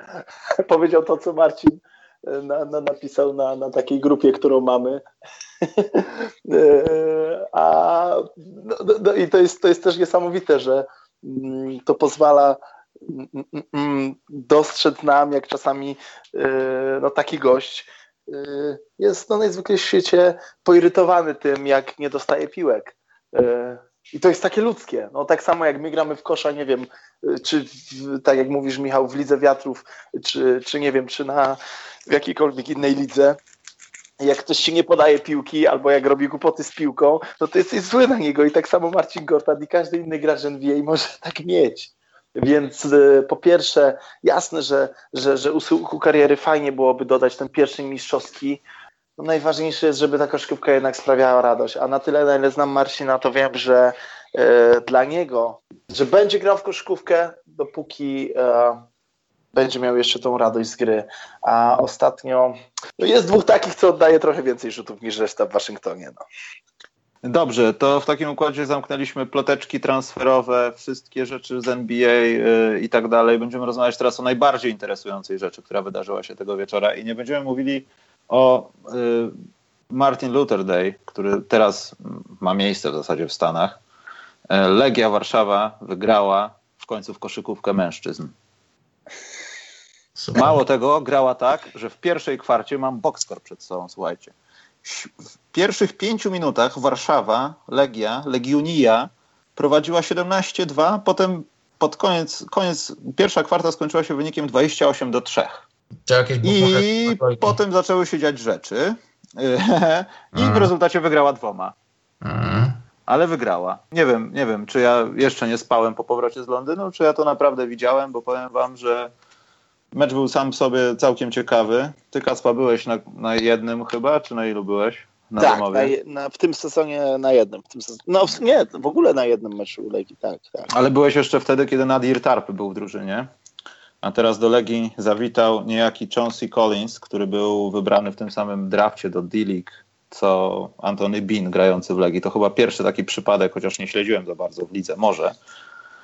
powiedział to, co Marcin na, na, napisał na, na takiej grupie, którą mamy. E, a, no, no, no, I to jest, to jest też niesamowite, że mm, to pozwala mm, mm, dostrzec nam, jak czasami e, no, taki gość e, jest no, najzwykle w świecie poirytowany tym, jak nie dostaje piłek. I to jest takie ludzkie. No, tak samo jak my gramy w kosza, nie wiem, czy w, tak jak mówisz Michał, w Lidze Wiatrów, czy, czy nie wiem, czy na w jakiejkolwiek innej lidze, jak ktoś ci nie podaje piłki, albo jak robi głupoty z piłką, no to jesteś zły na niego i tak samo Marcin Gortat i każdy inny gracz NBA może tak mieć. Więc y, po pierwsze, jasne, że, że, że u kariery fajnie byłoby dodać ten pierwszy mistrzowski. No najważniejsze jest, żeby ta koszykówka jednak sprawiała radość. A na tyle, na ile znam Marcina, to wiem, że y, dla niego, że będzie grał w koszykówkę, dopóki y, będzie miał jeszcze tą radość z gry. A ostatnio no jest dwóch takich, co oddaje trochę więcej rzutów niż reszta w Waszyngtonie. No. Dobrze, to w takim układzie zamknęliśmy ploteczki transferowe, wszystkie rzeczy z NBA yy, i tak dalej. Będziemy rozmawiać teraz o najbardziej interesującej rzeczy, która wydarzyła się tego wieczora i nie będziemy mówili o yy, Martin Luther Day, który teraz ma miejsce w zasadzie w Stanach. Yy, Legia Warszawa wygrała w końcu w koszykówkę mężczyzn. Super. Mało tego, grała tak, że w pierwszej kwarcie mam boxscore przed sobą, słuchajcie w pierwszych pięciu minutach Warszawa, Legia, Legionia prowadziła 17-2, potem pod koniec, koniec, pierwsza kwarta skończyła się wynikiem 28 do 3. I potem zaczęły się dziać rzeczy i w rezultacie wygrała dwoma. Ale wygrała. Nie wiem, nie wiem, czy ja jeszcze nie spałem po powrocie z Londynu, czy ja to naprawdę widziałem, bo powiem wam, że Mecz był sam sobie całkiem ciekawy. Ty, Kaspa, byłeś na, na jednym chyba, czy na ilu byłeś? Na tak, na, na, w tym sezonie na jednym. W tym sezonie, no nie, w ogóle na jednym meczu Legii, tak, tak. Ale byłeś jeszcze wtedy, kiedy Nadir Tarp był w drużynie. A teraz do Legii zawitał niejaki Chauncey Collins, który był wybrany w tym samym drafcie do D-League, co Anthony Bean grający w Legii. To chyba pierwszy taki przypadek, chociaż nie śledziłem za bardzo w lidze, może.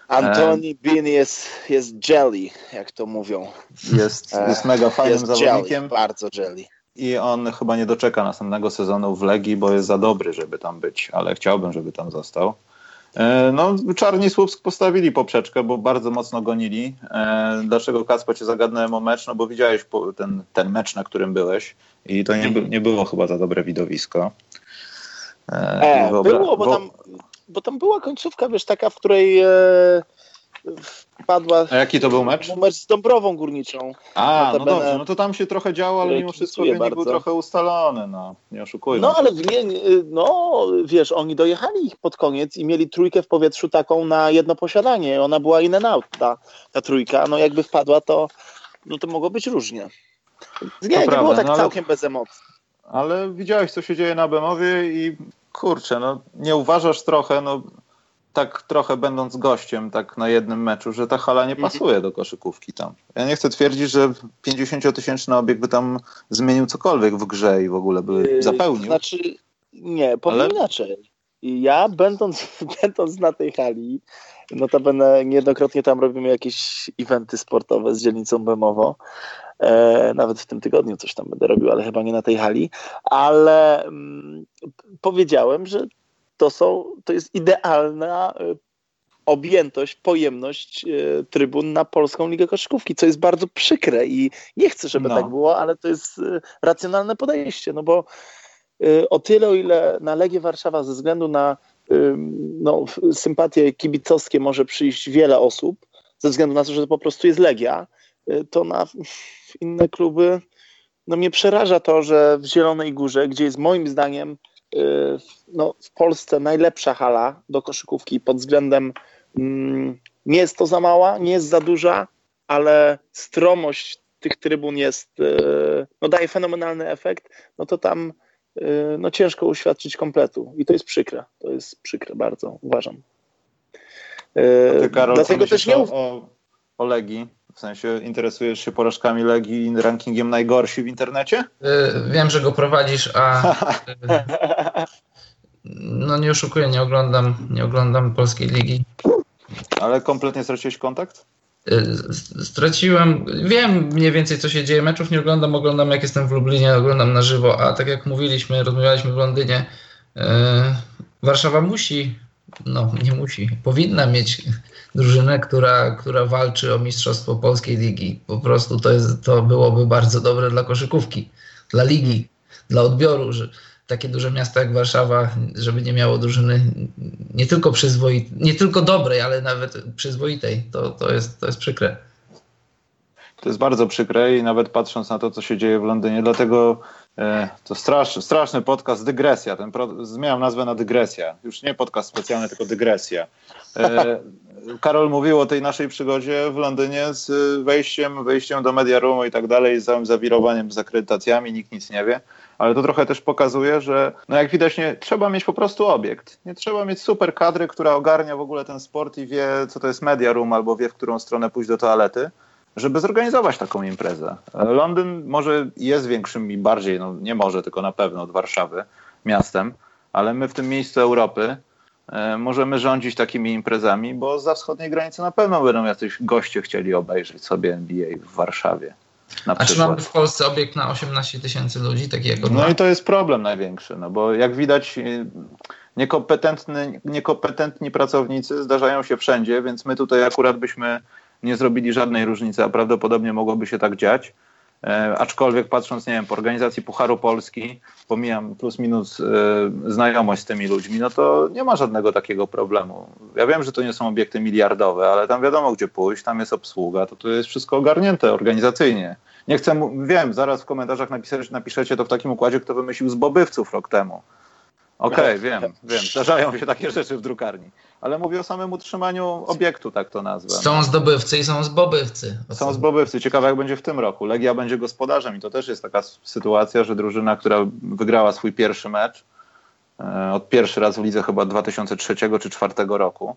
Antoni Bean jest, jest jelly, jak to mówią. Jest, jest mega fajnym jest zawodnikiem. Jelly, bardzo jelly. I on chyba nie doczeka następnego sezonu w Legii, bo jest za dobry, żeby tam być, ale chciałbym, żeby tam został. E, no, Czarni Słupsk postawili poprzeczkę, bo bardzo mocno gonili. E, dlaczego Kacpo cię zagadnąłem o mecz? No bo widziałeś ten, ten mecz, na którym byłeś i to nie, nie było chyba za dobre widowisko. E, e było, bo, tam bo tam była końcówka, wiesz, taka, w której wpadła. A jaki to był mecz? Numer z Dąbrową Górniczą. A, no dobrze, no to tam się trochę działo, ale mimo wszystko wynik bardzo. był trochę ustalony, no, nie oszukujmy. No, ale nie, no, wiesz, oni dojechali ich pod koniec i mieli trójkę w powietrzu taką na jedno posiadanie. Ona była in and out, ta, ta trójka. No, jakby wpadła, to, no, to mogło być różnie. Nie, nie prawda, było tak no, całkiem bez emocji. Ale widziałeś, co się dzieje na Bemowie i kurczę, no nie uważasz trochę, no tak trochę będąc gościem tak na jednym meczu, że ta hala nie mhm. pasuje do koszykówki tam. Ja nie chcę twierdzić, że 50-tysięczny obieg by tam zmienił cokolwiek w grze i w ogóle by yy, zapełnił. Znaczy, nie, powiem Ale... inaczej. Ja będąc, będąc na tej hali, notabene niejednokrotnie tam robimy jakieś eventy sportowe z dzielnicą Bemowo, E, nawet w tym tygodniu coś tam będę robił, ale chyba nie na tej hali. Ale mm, powiedziałem, że to, są, to jest idealna e, objętość, pojemność e, trybun na Polską Ligę Koszykówki, co jest bardzo przykre i nie chcę, żeby no. tak było, ale to jest racjonalne podejście, no bo o tyle, o ile na Legię Warszawa ze względu na no, sympatie kibicowskie może przyjść wiele osób, ze względu na to, że to po prostu jest Legia, to na inne kluby, no mnie przeraża to, że w Zielonej Górze, gdzie jest moim zdaniem no, w Polsce najlepsza hala do koszykówki pod względem mm, nie jest to za mała, nie jest za duża, ale stromość tych trybun jest, y, no daje fenomenalny efekt, no to tam y, no ciężko uświadczyć kompletu i to jest przykre, to jest przykre bardzo, uważam. ty, Karol, Dlatego też nie... O, o Legii? W sensie interesujesz się porażkami Legii i rankingiem najgorsi w internecie? Y, wiem, że go prowadzisz, a y, no nie oszukuję, nie oglądam, nie oglądam polskiej ligi. Ale kompletnie straciłeś kontakt? Y, straciłem, wiem mniej więcej co się dzieje, meczów nie oglądam, oglądam jak jestem w Lublinie, oglądam na żywo, a tak jak mówiliśmy, rozmawialiśmy w Londynie, Warszawa musi, no nie musi, powinna mieć drużynę, która, która walczy o mistrzostwo polskiej ligi. Po prostu to, jest, to byłoby bardzo dobre dla koszykówki, dla ligi, dla odbioru, że takie duże miasto jak Warszawa, żeby nie miało drużyny nie tylko przyzwoitej, nie tylko dobrej, ale nawet przyzwoitej, to, to, jest, to jest przykre. To jest bardzo przykre i nawet patrząc na to, co się dzieje w Londynie, dlatego to straszny, straszny podcast, dygresja. Ten pro, zmieniam nazwę na dygresja. Już nie podcast specjalny, tylko dygresja. E, Karol mówił o tej naszej przygodzie w Londynie z wejściem, wejściem do Media Roomu i tak dalej, z całym zawirowaniem z akredytacjami, nikt nic nie wie ale to trochę też pokazuje, że no jak widać nie trzeba mieć po prostu obiekt. Nie trzeba mieć super kadry, która ogarnia w ogóle ten sport i wie, co to jest media room, albo wie, w którą stronę pójść do toalety, żeby zorganizować taką imprezę. Londyn może jest większym i bardziej, no nie może, tylko na pewno od Warszawy miastem, ale my w tym miejscu Europy e, możemy rządzić takimi imprezami, bo za wschodniej granicy na pewno będą jacyś goście chcieli obejrzeć sobie NBA w Warszawie. A czy mamy w Polsce obiekt na 18 tysięcy ludzi, taki jak No i to jest problem największy, no bo jak widać y, niekompetentny, niekompetentni pracownicy zdarzają się wszędzie, więc my tutaj akurat byśmy nie zrobili żadnej różnicy, a prawdopodobnie mogłoby się tak dziać. E, aczkolwiek patrząc, nie wiem, po organizacji Pucharu Polski, pomijam plus minus e, znajomość z tymi ludźmi, no to nie ma żadnego takiego problemu. Ja wiem, że to nie są obiekty miliardowe, ale tam wiadomo gdzie pójść, tam jest obsługa, to tu jest wszystko ogarnięte organizacyjnie. Nie chcę, wiem, zaraz w komentarzach napiszecie, napiszecie to w takim układzie, kto wymyślił zbobywców rok temu. Okej, okay, wiem, wiem, zdarzają się takie rzeczy w drukarni. Ale mówię o samym utrzymaniu obiektu, tak to nazwę. Są zdobywcy i są zbobywcy. Są zbobywcy. Ciekawe jak będzie w tym roku. Legia będzie gospodarzem i to też jest taka sytuacja, że drużyna, która wygrała swój pierwszy mecz, e, od pierwszy raz w lidze chyba 2003 czy 2004 roku,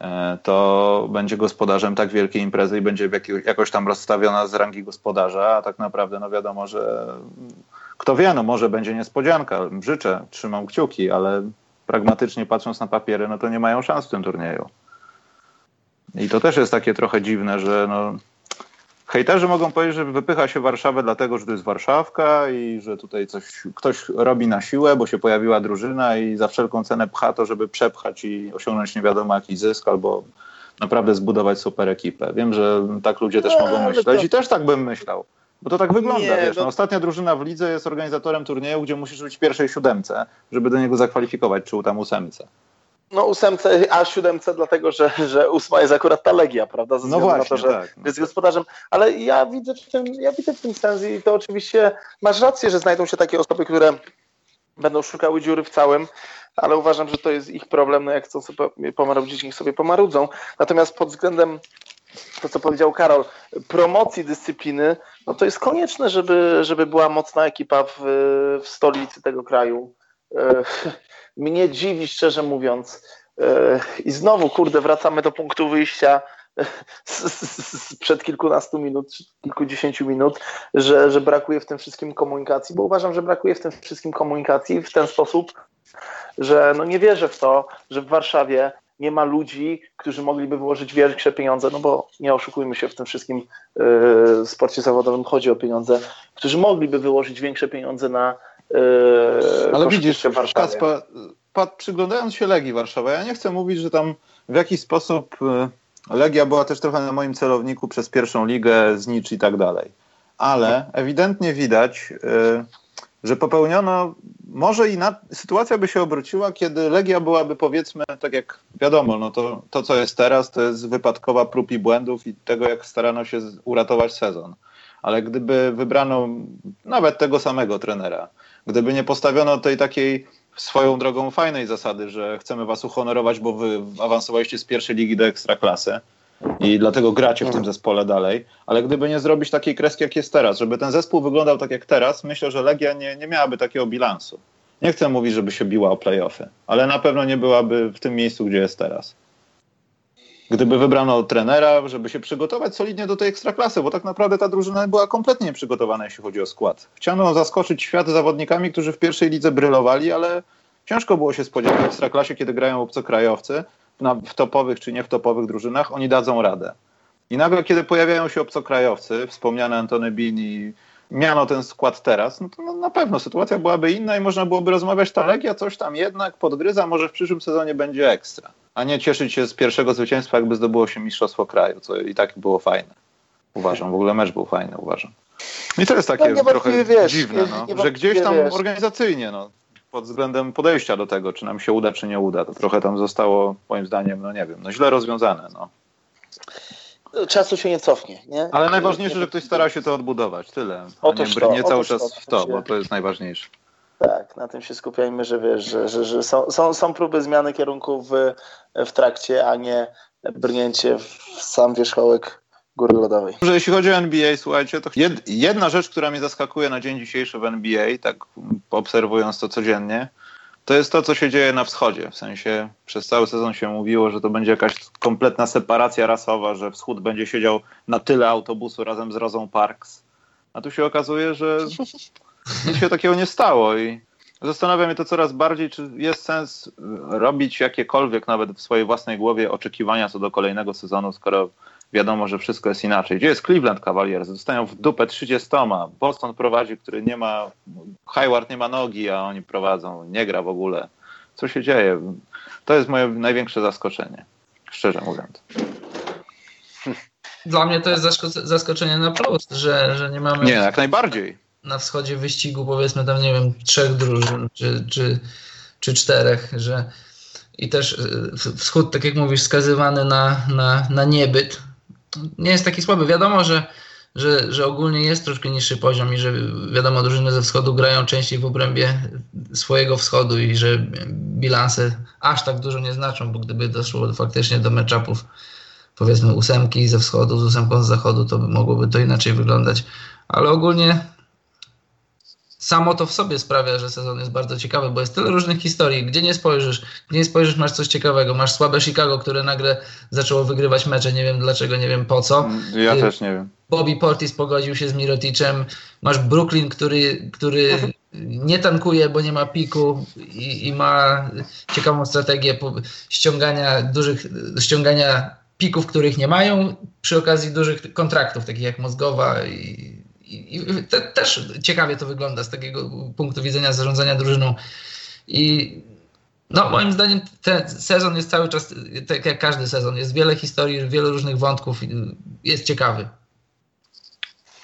E, to będzie gospodarzem tak wielkiej imprezy i będzie jakoś tam rozstawiona z rangi gospodarza, a tak naprawdę no wiadomo, że kto wie, no może będzie niespodzianka. Życzę, trzymam kciuki, ale pragmatycznie patrząc na papiery, no to nie mają szans w tym turnieju. I to też jest takie trochę dziwne, że no, Hejterzy mogą powiedzieć, że wypycha się Warszawę dlatego, że to jest Warszawka i że tutaj coś ktoś robi na siłę, bo się pojawiła drużyna i za wszelką cenę pcha to, żeby przepchać i osiągnąć nie wiadomo jaki zysk albo naprawdę zbudować super ekipę. Wiem, że tak ludzie też mogą myśleć i też tak bym myślał. Bo to tak wygląda, nie, wiesz. No, ostatnia drużyna w lidze jest organizatorem turnieju, gdzie musisz być w pierwszej siódemce, żeby do niego zakwalifikować, czy tam ósemce. No ósemce, a siódemce dlatego, że, że ósma jest akurat ta Legia, prawda? Ze no właśnie, na to, że tak, no. jest gospodarzem. Ale ja widzę w tym, ja widzę w tym sens i to oczywiście masz rację, że znajdą się takie osoby, które będą szukały dziury w całym, ale uważam, że to jest ich problem, no jak chcą sobie pomarudzić, niech sobie pomarudzą. Natomiast pod względem to, co powiedział Karol, promocji dyscypliny, no to jest konieczne, żeby, żeby była mocna ekipa w, w stolicy tego kraju. E, mnie dziwi, szczerze mówiąc. E, I znowu, kurde, wracamy do punktu wyjścia sprzed kilkunastu minut, kilkudziesięciu minut, że, że brakuje w tym wszystkim komunikacji, bo uważam, że brakuje w tym wszystkim komunikacji w ten sposób, że no nie wierzę w to, że w Warszawie nie ma ludzi, którzy mogliby wyłożyć większe pieniądze, no bo nie oszukujmy się, w tym wszystkim yy, sporcie zawodowym chodzi o pieniądze, którzy mogliby wyłożyć większe pieniądze na Yy, Ale widzisz, Kaspa, Pat, przyglądając się Legii Warszawa, ja nie chcę mówić, że tam w jakiś sposób yy, Legia była też trochę na moim celowniku przez pierwszą ligę, znicz i tak dalej. Ale ewidentnie widać, że popełniono, może i na, sytuacja by się obróciła, kiedy Legia byłaby powiedzmy, tak jak wiadomo, no to, to co jest teraz, to jest wypadkowa prób i błędów i tego, jak starano się uratować sezon. Ale gdyby wybrano nawet tego samego trenera, Gdyby nie postawiono tej takiej swoją drogą fajnej zasady, że chcemy was uhonorować, bo wy awansowaliście z pierwszej ligi do ekstraklasy i dlatego gracie w tym zespole dalej, ale gdyby nie zrobić takiej kreski, jak jest teraz, żeby ten zespół wyglądał tak jak teraz, myślę, że Legia nie, nie miałaby takiego bilansu. Nie chcę mówić, żeby się biła o playoffy, ale na pewno nie byłaby w tym miejscu, gdzie jest teraz gdyby wybrano trenera, żeby się przygotować solidnie do tej ekstraklasy, bo tak naprawdę ta drużyna była kompletnie nieprzygotowana, jeśli chodzi o skład. Chciano zaskoczyć świat zawodnikami, którzy w pierwszej lidze brylowali, ale ciężko było się spodziewać w ekstraklasie, kiedy grają obcokrajowcy na, w topowych czy nie w topowych drużynach, oni dadzą radę. I nagle, kiedy pojawiają się obcokrajowcy, wspomniany Antony Bin i miano ten skład teraz, no to no, na pewno sytuacja byłaby inna i można byłoby rozmawiać, ta Legia coś tam jednak podgryza, może w przyszłym sezonie będzie ekstra a nie cieszyć się z pierwszego zwycięstwa, jakby zdobyło się Mistrzostwo Kraju, co i tak było fajne. Uważam, w ogóle mecz był fajny, uważam. I to jest takie no, trochę wiesz, dziwne, no, że gdzieś tam wiesz. organizacyjnie, no, pod względem podejścia do tego, czy nam się uda, czy nie uda, to trochę tam zostało, moim zdaniem, no nie wiem, no źle rozwiązane, no. czasu się nie cofnie. Nie? Ale najważniejsze, że ktoś starał się to odbudować, tyle. A nie brnie cały czas w to, bo to jest najważniejsze. Tak, na tym się skupiajmy, że wiesz, że, że, że są, są, są próby zmiany kierunku w, w trakcie, a nie brnięcie w sam wierzchołek góry lodowej. Że jeśli chodzi o NBA, słuchajcie, to jedna rzecz, która mnie zaskakuje na dzień dzisiejszy w NBA, tak obserwując to codziennie, to jest to, co się dzieje na wschodzie. W sensie przez cały sezon się mówiło, że to będzie jakaś kompletna separacja rasowa, że wschód będzie siedział na tyle autobusu razem z Rozą Parks. A tu się okazuje, że nic się takiego nie stało i zastanawia mnie to coraz bardziej, czy jest sens robić jakiekolwiek nawet w swojej własnej głowie oczekiwania co do kolejnego sezonu, skoro wiadomo, że wszystko jest inaczej. Gdzie jest Cleveland Cavaliers? Zostają w dupę 30. Boston prowadzi, który nie ma, Hayward nie ma nogi, a oni prowadzą, nie gra w ogóle. Co się dzieje? To jest moje największe zaskoczenie, szczerze mówiąc. Dla mnie to jest zaskoczenie na plus, że, że nie mamy... Nie, jak najbardziej. Na wschodzie wyścigu powiedzmy tam, nie wiem, trzech drużyn, czy, czy, czy czterech, że i też y, wschód, tak jak mówisz, skazywany na, na, na niebyt, nie jest taki słaby. Wiadomo, że, że, że ogólnie jest troszkę niższy poziom i że wiadomo, drużyny ze wschodu grają częściej w obrębie swojego wschodu i że bilanse aż tak dużo nie znaczą, bo gdyby doszło faktycznie do meczapów powiedzmy ósemki ze wschodu z ósemką z zachodu, to mogłoby to inaczej wyglądać. Ale ogólnie samo to w sobie sprawia, że sezon jest bardzo ciekawy, bo jest tyle różnych historii. Gdzie nie spojrzysz, gdzie nie spojrzysz, masz coś ciekawego. Masz słabe Chicago, które nagle zaczęło wygrywać mecze, nie wiem dlaczego, nie wiem po co. Ja y, też nie wiem. Bobby Portis pogodził się z Miroticem. Masz Brooklyn, który, który nie tankuje, bo nie ma piku i, i ma ciekawą strategię ściągania dużych, ściągania pików, których nie mają, przy okazji dużych kontraktów, takich jak Mozgowa i i te, też ciekawie to wygląda z takiego punktu widzenia zarządzania drużyną. I no, moim zdaniem ten sezon jest cały czas, tak jak każdy sezon, jest wiele historii, wiele różnych wątków, jest ciekawy.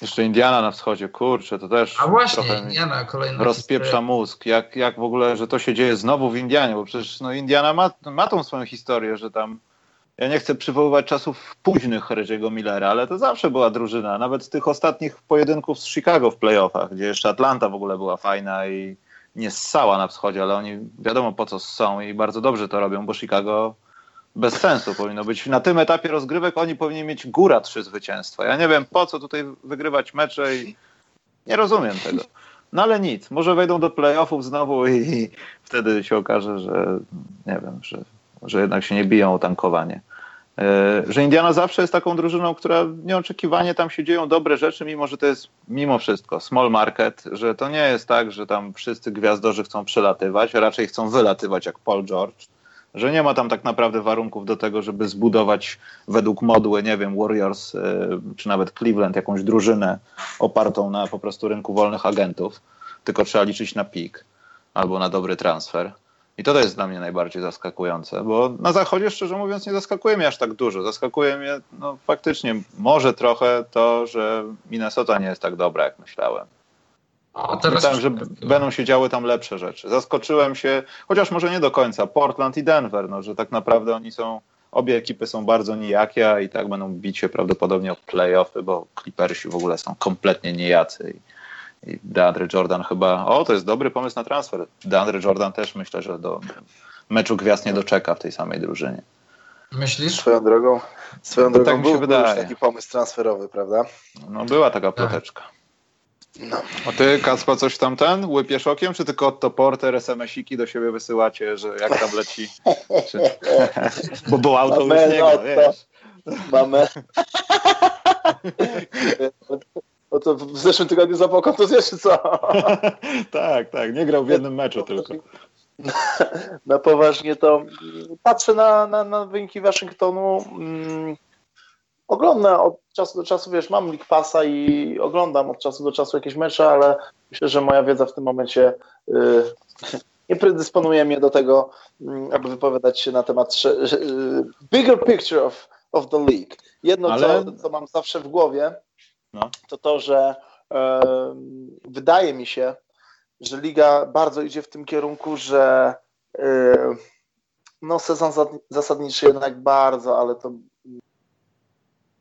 Jeszcze Indiana na wschodzie, kurczę, to też. A właśnie, Indiana kolejna. Rozpieprza historia. mózg. Jak, jak w ogóle, że to się dzieje znowu w Indianie, bo przecież no, Indiana ma, ma tą swoją historię, że tam ja nie chcę przywoływać czasów późnych Reggie'ego Millera, ale to zawsze była drużyna. Nawet z tych ostatnich pojedynków z Chicago w playoffach, gdzie jeszcze Atlanta w ogóle była fajna i nie ssała na wschodzie, ale oni wiadomo po co są i bardzo dobrze to robią, bo Chicago bez sensu powinno być. Na tym etapie rozgrywek oni powinni mieć góra trzy zwycięstwa. Ja nie wiem po co tutaj wygrywać mecze i nie rozumiem tego. No ale nic, może wejdą do playoffów znowu i wtedy się okaże, że nie wiem, że że jednak się nie biją o tankowanie. E, że Indiana zawsze jest taką drużyną, która nieoczekiwanie tam się dzieją dobre rzeczy, mimo że to jest mimo wszystko small market, że to nie jest tak, że tam wszyscy gwiazdorzy chcą przelatywać, raczej chcą wylatywać jak Paul George, że nie ma tam tak naprawdę warunków do tego, żeby zbudować według modły, nie wiem, Warriors e, czy nawet Cleveland jakąś drużynę opartą na po prostu rynku wolnych agentów, tylko trzeba liczyć na pik albo na dobry transfer. I to jest dla mnie najbardziej zaskakujące, bo na zachodzie, szczerze mówiąc, nie zaskakuje mnie aż tak dużo. Zaskakuje mnie no, faktycznie może trochę to, że Minnesota nie jest tak dobra, jak myślałem. A teraz Myślałem, że będą się działy tam lepsze rzeczy. Zaskoczyłem się, chociaż może nie do końca, Portland i Denver, no, że tak naprawdę oni są, obie ekipy są bardzo nijakie i tak będą bić się prawdopodobnie o playoffy, bo Clippersi w ogóle są kompletnie nijacy. I i DeAndre Jordan chyba, o to jest dobry pomysł na transfer. DeAndre Jordan też myślę, że do meczu gwiazd nie doczeka w tej samej drużynie. Myślisz? Swoją drogą, swoją drogą tak mi się wydaje. taki pomysł transferowy, prawda? No była taka ploteczka. No. A ty, Kacpa, coś tam ten? Łypiesz okiem, czy tylko Otto Porter, SMS-iki do siebie wysyłacie, że jak tam leci? Czy... Bo było auto Mamy niego, wiesz. Mamy. No to w zeszłym tygodniu zapał kontuzję, czy co? tak, tak, nie grał w jednym meczu tylko. Na poważnie to patrzę na, na, na wyniki Waszyngtonu. Mm, oglądam od czasu do czasu, wiesz, mam League Passa i oglądam od czasu do czasu jakieś mecze, ale myślę, że moja wiedza w tym momencie y, nie predysponuje mnie do tego, y, aby wypowiadać się na temat y, bigger picture of, of the league. Jedno, ale... co, co mam zawsze w głowie, no. to to, że e, wydaje mi się, że liga bardzo idzie w tym kierunku, że e, no sezon zasadniczy jednak bardzo, ale to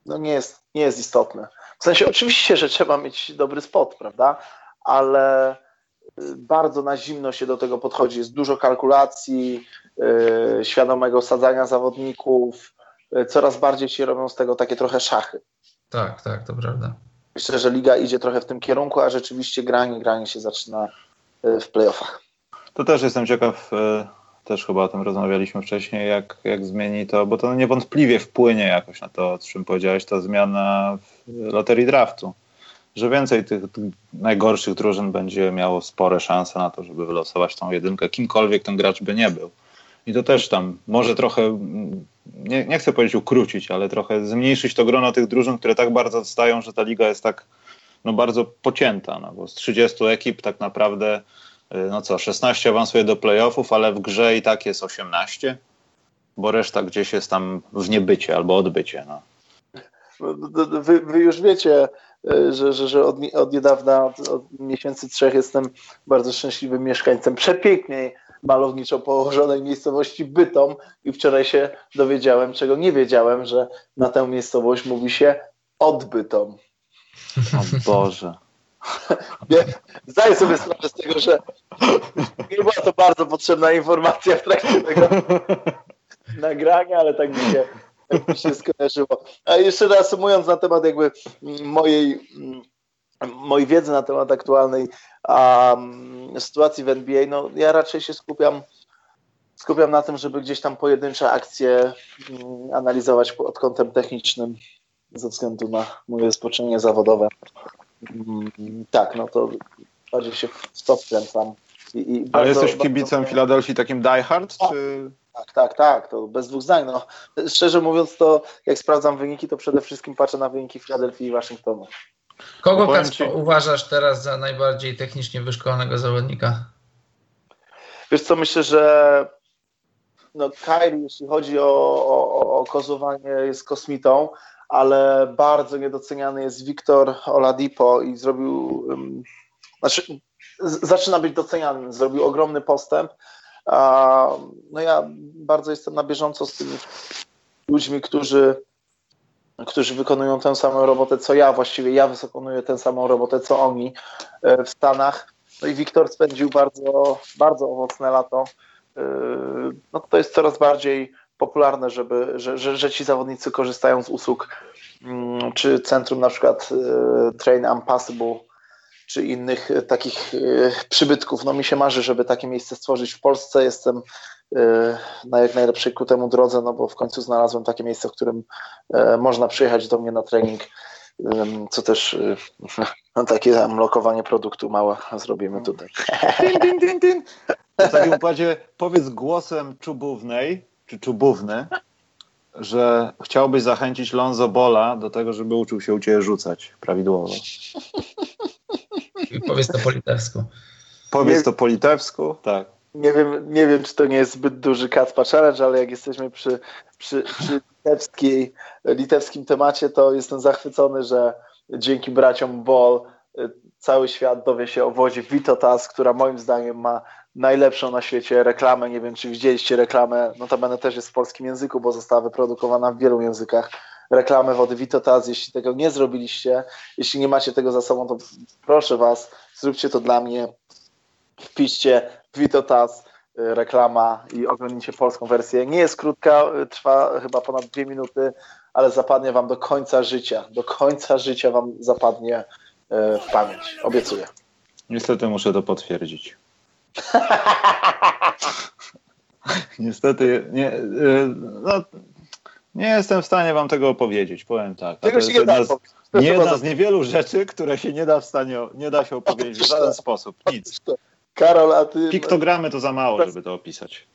no nie, jest, nie jest istotne. W sensie oczywiście, że trzeba mieć dobry spot, prawda? Ale y, bardzo na zimno się do tego podchodzi. Jest dużo kalkulacji, yy, świadomego sadzania zawodników. Yy, coraz bardziej się robią z tego takie trochę szachy. Tak, tak, to prawda. Myślę, że liga idzie trochę w tym kierunku, a rzeczywiście granie, granie się zaczyna yy, w playoffach. To też jestem ciekaw, yy, też chyba o tym rozmawialiśmy wcześniej, jak, jak zmieni to, bo to niewątpliwie wpłynie jakoś na to, o czym powiedziałeś, ta zmiana w loterii draftu. Że więcej tych, tych najgorszych drużyn będzie miało spore szanse na to, żeby wylosować tą jedynkę, kimkolwiek ten gracz by nie był. I to też tam może trochę, nie, nie chcę powiedzieć ukrócić, ale trochę zmniejszyć to grono tych drużyn, które tak bardzo odstają, że ta liga jest tak no, bardzo pocięta. No, bo z 30 ekip tak naprawdę no co, 16 awansuje do playoffów, ale w grze i tak jest 18, bo reszta gdzieś jest tam w niebycie albo odbycie. No. Wy, wy już wiecie, że, że, że od, od niedawna, od, od miesięcy trzech jestem bardzo szczęśliwym mieszkańcem przepiękniej malowniczo położonej miejscowości Bytom i wczoraj się dowiedziałem, czego nie wiedziałem, że na tę miejscowość mówi się odbytom. O Boże. Zdaję sobie sprawę z tego, że nie była to bardzo potrzebna informacja w trakcie tego nagrania, ale tak mi się, tak mi się skojarzyło. A jeszcze reasumując na temat jakby mojej, mojej wiedzy na temat aktualnej um, sytuacji w NBA, no ja raczej się skupiam skupiam na tym, żeby gdzieś tam pojedyncze akcje um, analizować pod kątem technicznym ze względu na moje spoczynnie zawodowe. Mm, tak, no to bardziej się w to wkręcam. I, i Ale jesteś kibicem bardzo... Filadelfii takim diehard? Tak, czy... tak, tak, tak, to bez dwóch zdań. No. Szczerze mówiąc, to jak sprawdzam wyniki, to przede wszystkim patrzę na wyniki Filadelfii i Waszyngtonu. Kogo no ci... uważasz teraz za najbardziej technicznie wyszkolonego zawodnika? Wiesz co, myślę, że no Kyrie, jeśli chodzi o, o, o kozowanie, jest kosmitą, ale bardzo niedoceniany jest Wiktor Oladipo i zrobił, znaczy zaczyna być doceniany, zrobił ogromny postęp. No ja bardzo jestem na bieżąco z tymi ludźmi, którzy, którzy wykonują tę samą robotę co ja, właściwie ja wykonuję tę samą robotę co oni e, w Stanach. No i Wiktor spędził bardzo, bardzo owocne lato. E, no to jest coraz bardziej popularne, żeby, że, że, że ci zawodnicy korzystają z usług mm, czy centrum na przykład e, Train Unpassable, czy innych takich przybytków. No mi się marzy, żeby takie miejsce stworzyć w Polsce. Jestem na jak najlepszej ku temu drodze, no bo w końcu znalazłem takie miejsce, w którym można przyjechać do mnie na trening, co też no, takie tam lokowanie produktu małe zrobimy tutaj. Din, din, din, din. W takim układzie powiedz głosem czubównej, czy czubówny, że chciałbyś zachęcić Lonzo Bola do tego, żeby uczył się u Ciebie rzucać prawidłowo. Powiedz to po litewsku. Powiedz to po litewsku, tak. Nie wiem, nie wiem, czy to nie jest zbyt duży Kacpa Challenge, ale jak jesteśmy przy, przy, przy litewskiej, litewskim temacie, to jestem zachwycony, że dzięki braciom Ball y, cały świat dowie się o wodzie Vitotas, która moim zdaniem ma najlepszą na świecie reklamę. Nie wiem, czy widzieliście reklamę, notabene też jest w polskim języku, bo została wyprodukowana w wielu językach. Reklamę wody Vitotas, jeśli tego nie zrobiliście, jeśli nie macie tego za sobą, to proszę Was, zróbcie to dla mnie. Wpiszcie Vitotas, y, reklama i oglądnijcie polską wersję. Nie jest krótka, y, trwa chyba ponad dwie minuty, ale zapadnie Wam do końca życia. Do końca życia Wam zapadnie y, w pamięć. Obiecuję. Niestety muszę to potwierdzić. Niestety nie, no, nie jestem w stanie wam tego opowiedzieć, powiem tak. Tego się nie da jedna, z, nie jedna z niewielu rzeczy, które się nie da w stanie, nie da się opowiedzieć w żaden sposób, nic. Karol, a ty... Piktogramy to za mało, żeby to opisać.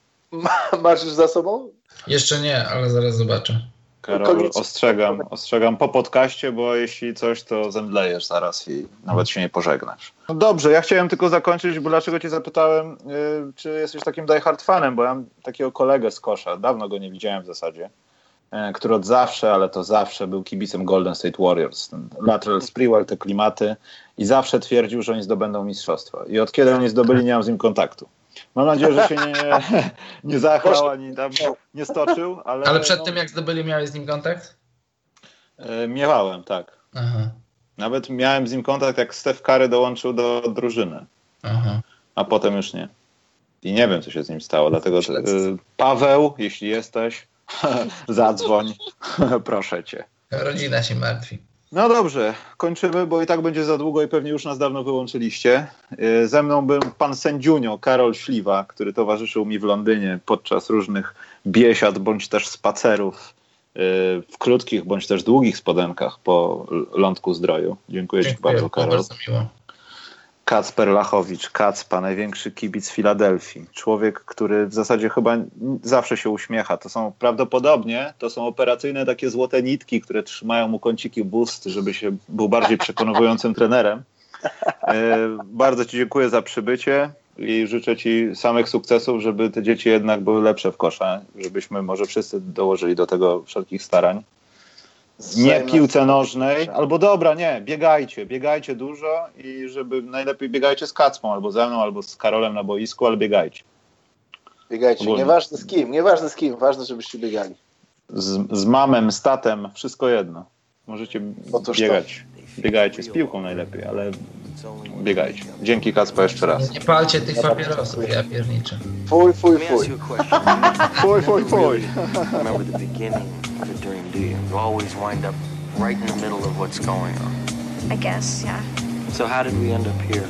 Masz już za sobą? Jeszcze nie, ale zaraz zobaczę. Karol, ostrzegam, ostrzegam po podcaście, bo jeśli coś, to zemdlejesz zaraz i nawet się nie pożegnasz. No dobrze, ja chciałem tylko zakończyć, bo dlaczego cię zapytałem, yy, czy jesteś takim diehard fanem, bo ja mam takiego kolegę z kosza, dawno go nie widziałem w zasadzie, który od zawsze, ale to zawsze był kibicem Golden State Warriors. Ten lateral Sprewell, te klimaty i zawsze twierdził, że oni zdobędą mistrzostwo. I od kiedy oni zdobyli, nie mam z nim kontaktu. Mam nadzieję, że się nie, nie zachlał ani tam nie stoczył. Ale, ale przed no, tym, jak zdobyli, miałeś z nim kontakt? E, miewałem, tak. Aha, Nawet miałem z nim kontakt, jak Steph Curry dołączył do drużyny, aha. a potem już nie. I nie wiem, co się z nim stało, dlatego e, Paweł, jeśli jesteś, zadzwoń, proszę cię. Rodzina się martwi. No dobrze, kończymy, bo i tak będzie za długo i pewnie już nas dawno wyłączyliście. E, Ze mną był pan sędziunio Karol Śliwa, który towarzyszył mi w Londynie podczas różnych biesiad bądź też spacerów e, w krótkich bądź też długich spodenkach po lądku zdroju. Dziękuję, Ci Dziękuję, bardzo, było Karol. bardzo miło. Kacper Lachowicz, Kacpa, największy kibic Filadelfii. Człowiek, który w zasadzie chyba zawsze się uśmiecha. To są prawdopodobnie, to są operacyjne takie złote nitki, które trzymają mu kąciki bust, żeby się był bardziej przekonującym trenerem. E, bardzo Ci dziękuję za przybycie i życzę Ci samych sukcesów, żeby te dzieci jednak były lepsze w kosza, żebyśmy może wszyscy dołożyli do tego wszelkich starań. Nie piłce nożnej, albo dobra, nie, biegajcie, biegajcie dużo i żeby najlepiej biegajcie z Kacpą, albo ze mną, albo z Karolem na boisku, ale biegajcie. Biegajcie, Ogólnie. nieważne z kim, nieważne z kim, ważne, żebyście biegali. Z, z mamem, z tatem, wszystko jedno. Możecie Otóż to. biegać. Biegajcie, z piłką najlepiej, ale biegajcie. Dzięki Kacpa jeszcze raz. Nie palcie tych papierosów, ja pierniczę. Fuj, fuj, fuj. Fuj, fuj, fuj. Remember the beginning of a dream, do you? You always wind up right in the middle of what's going on. I guess, yeah. So how did we end up here?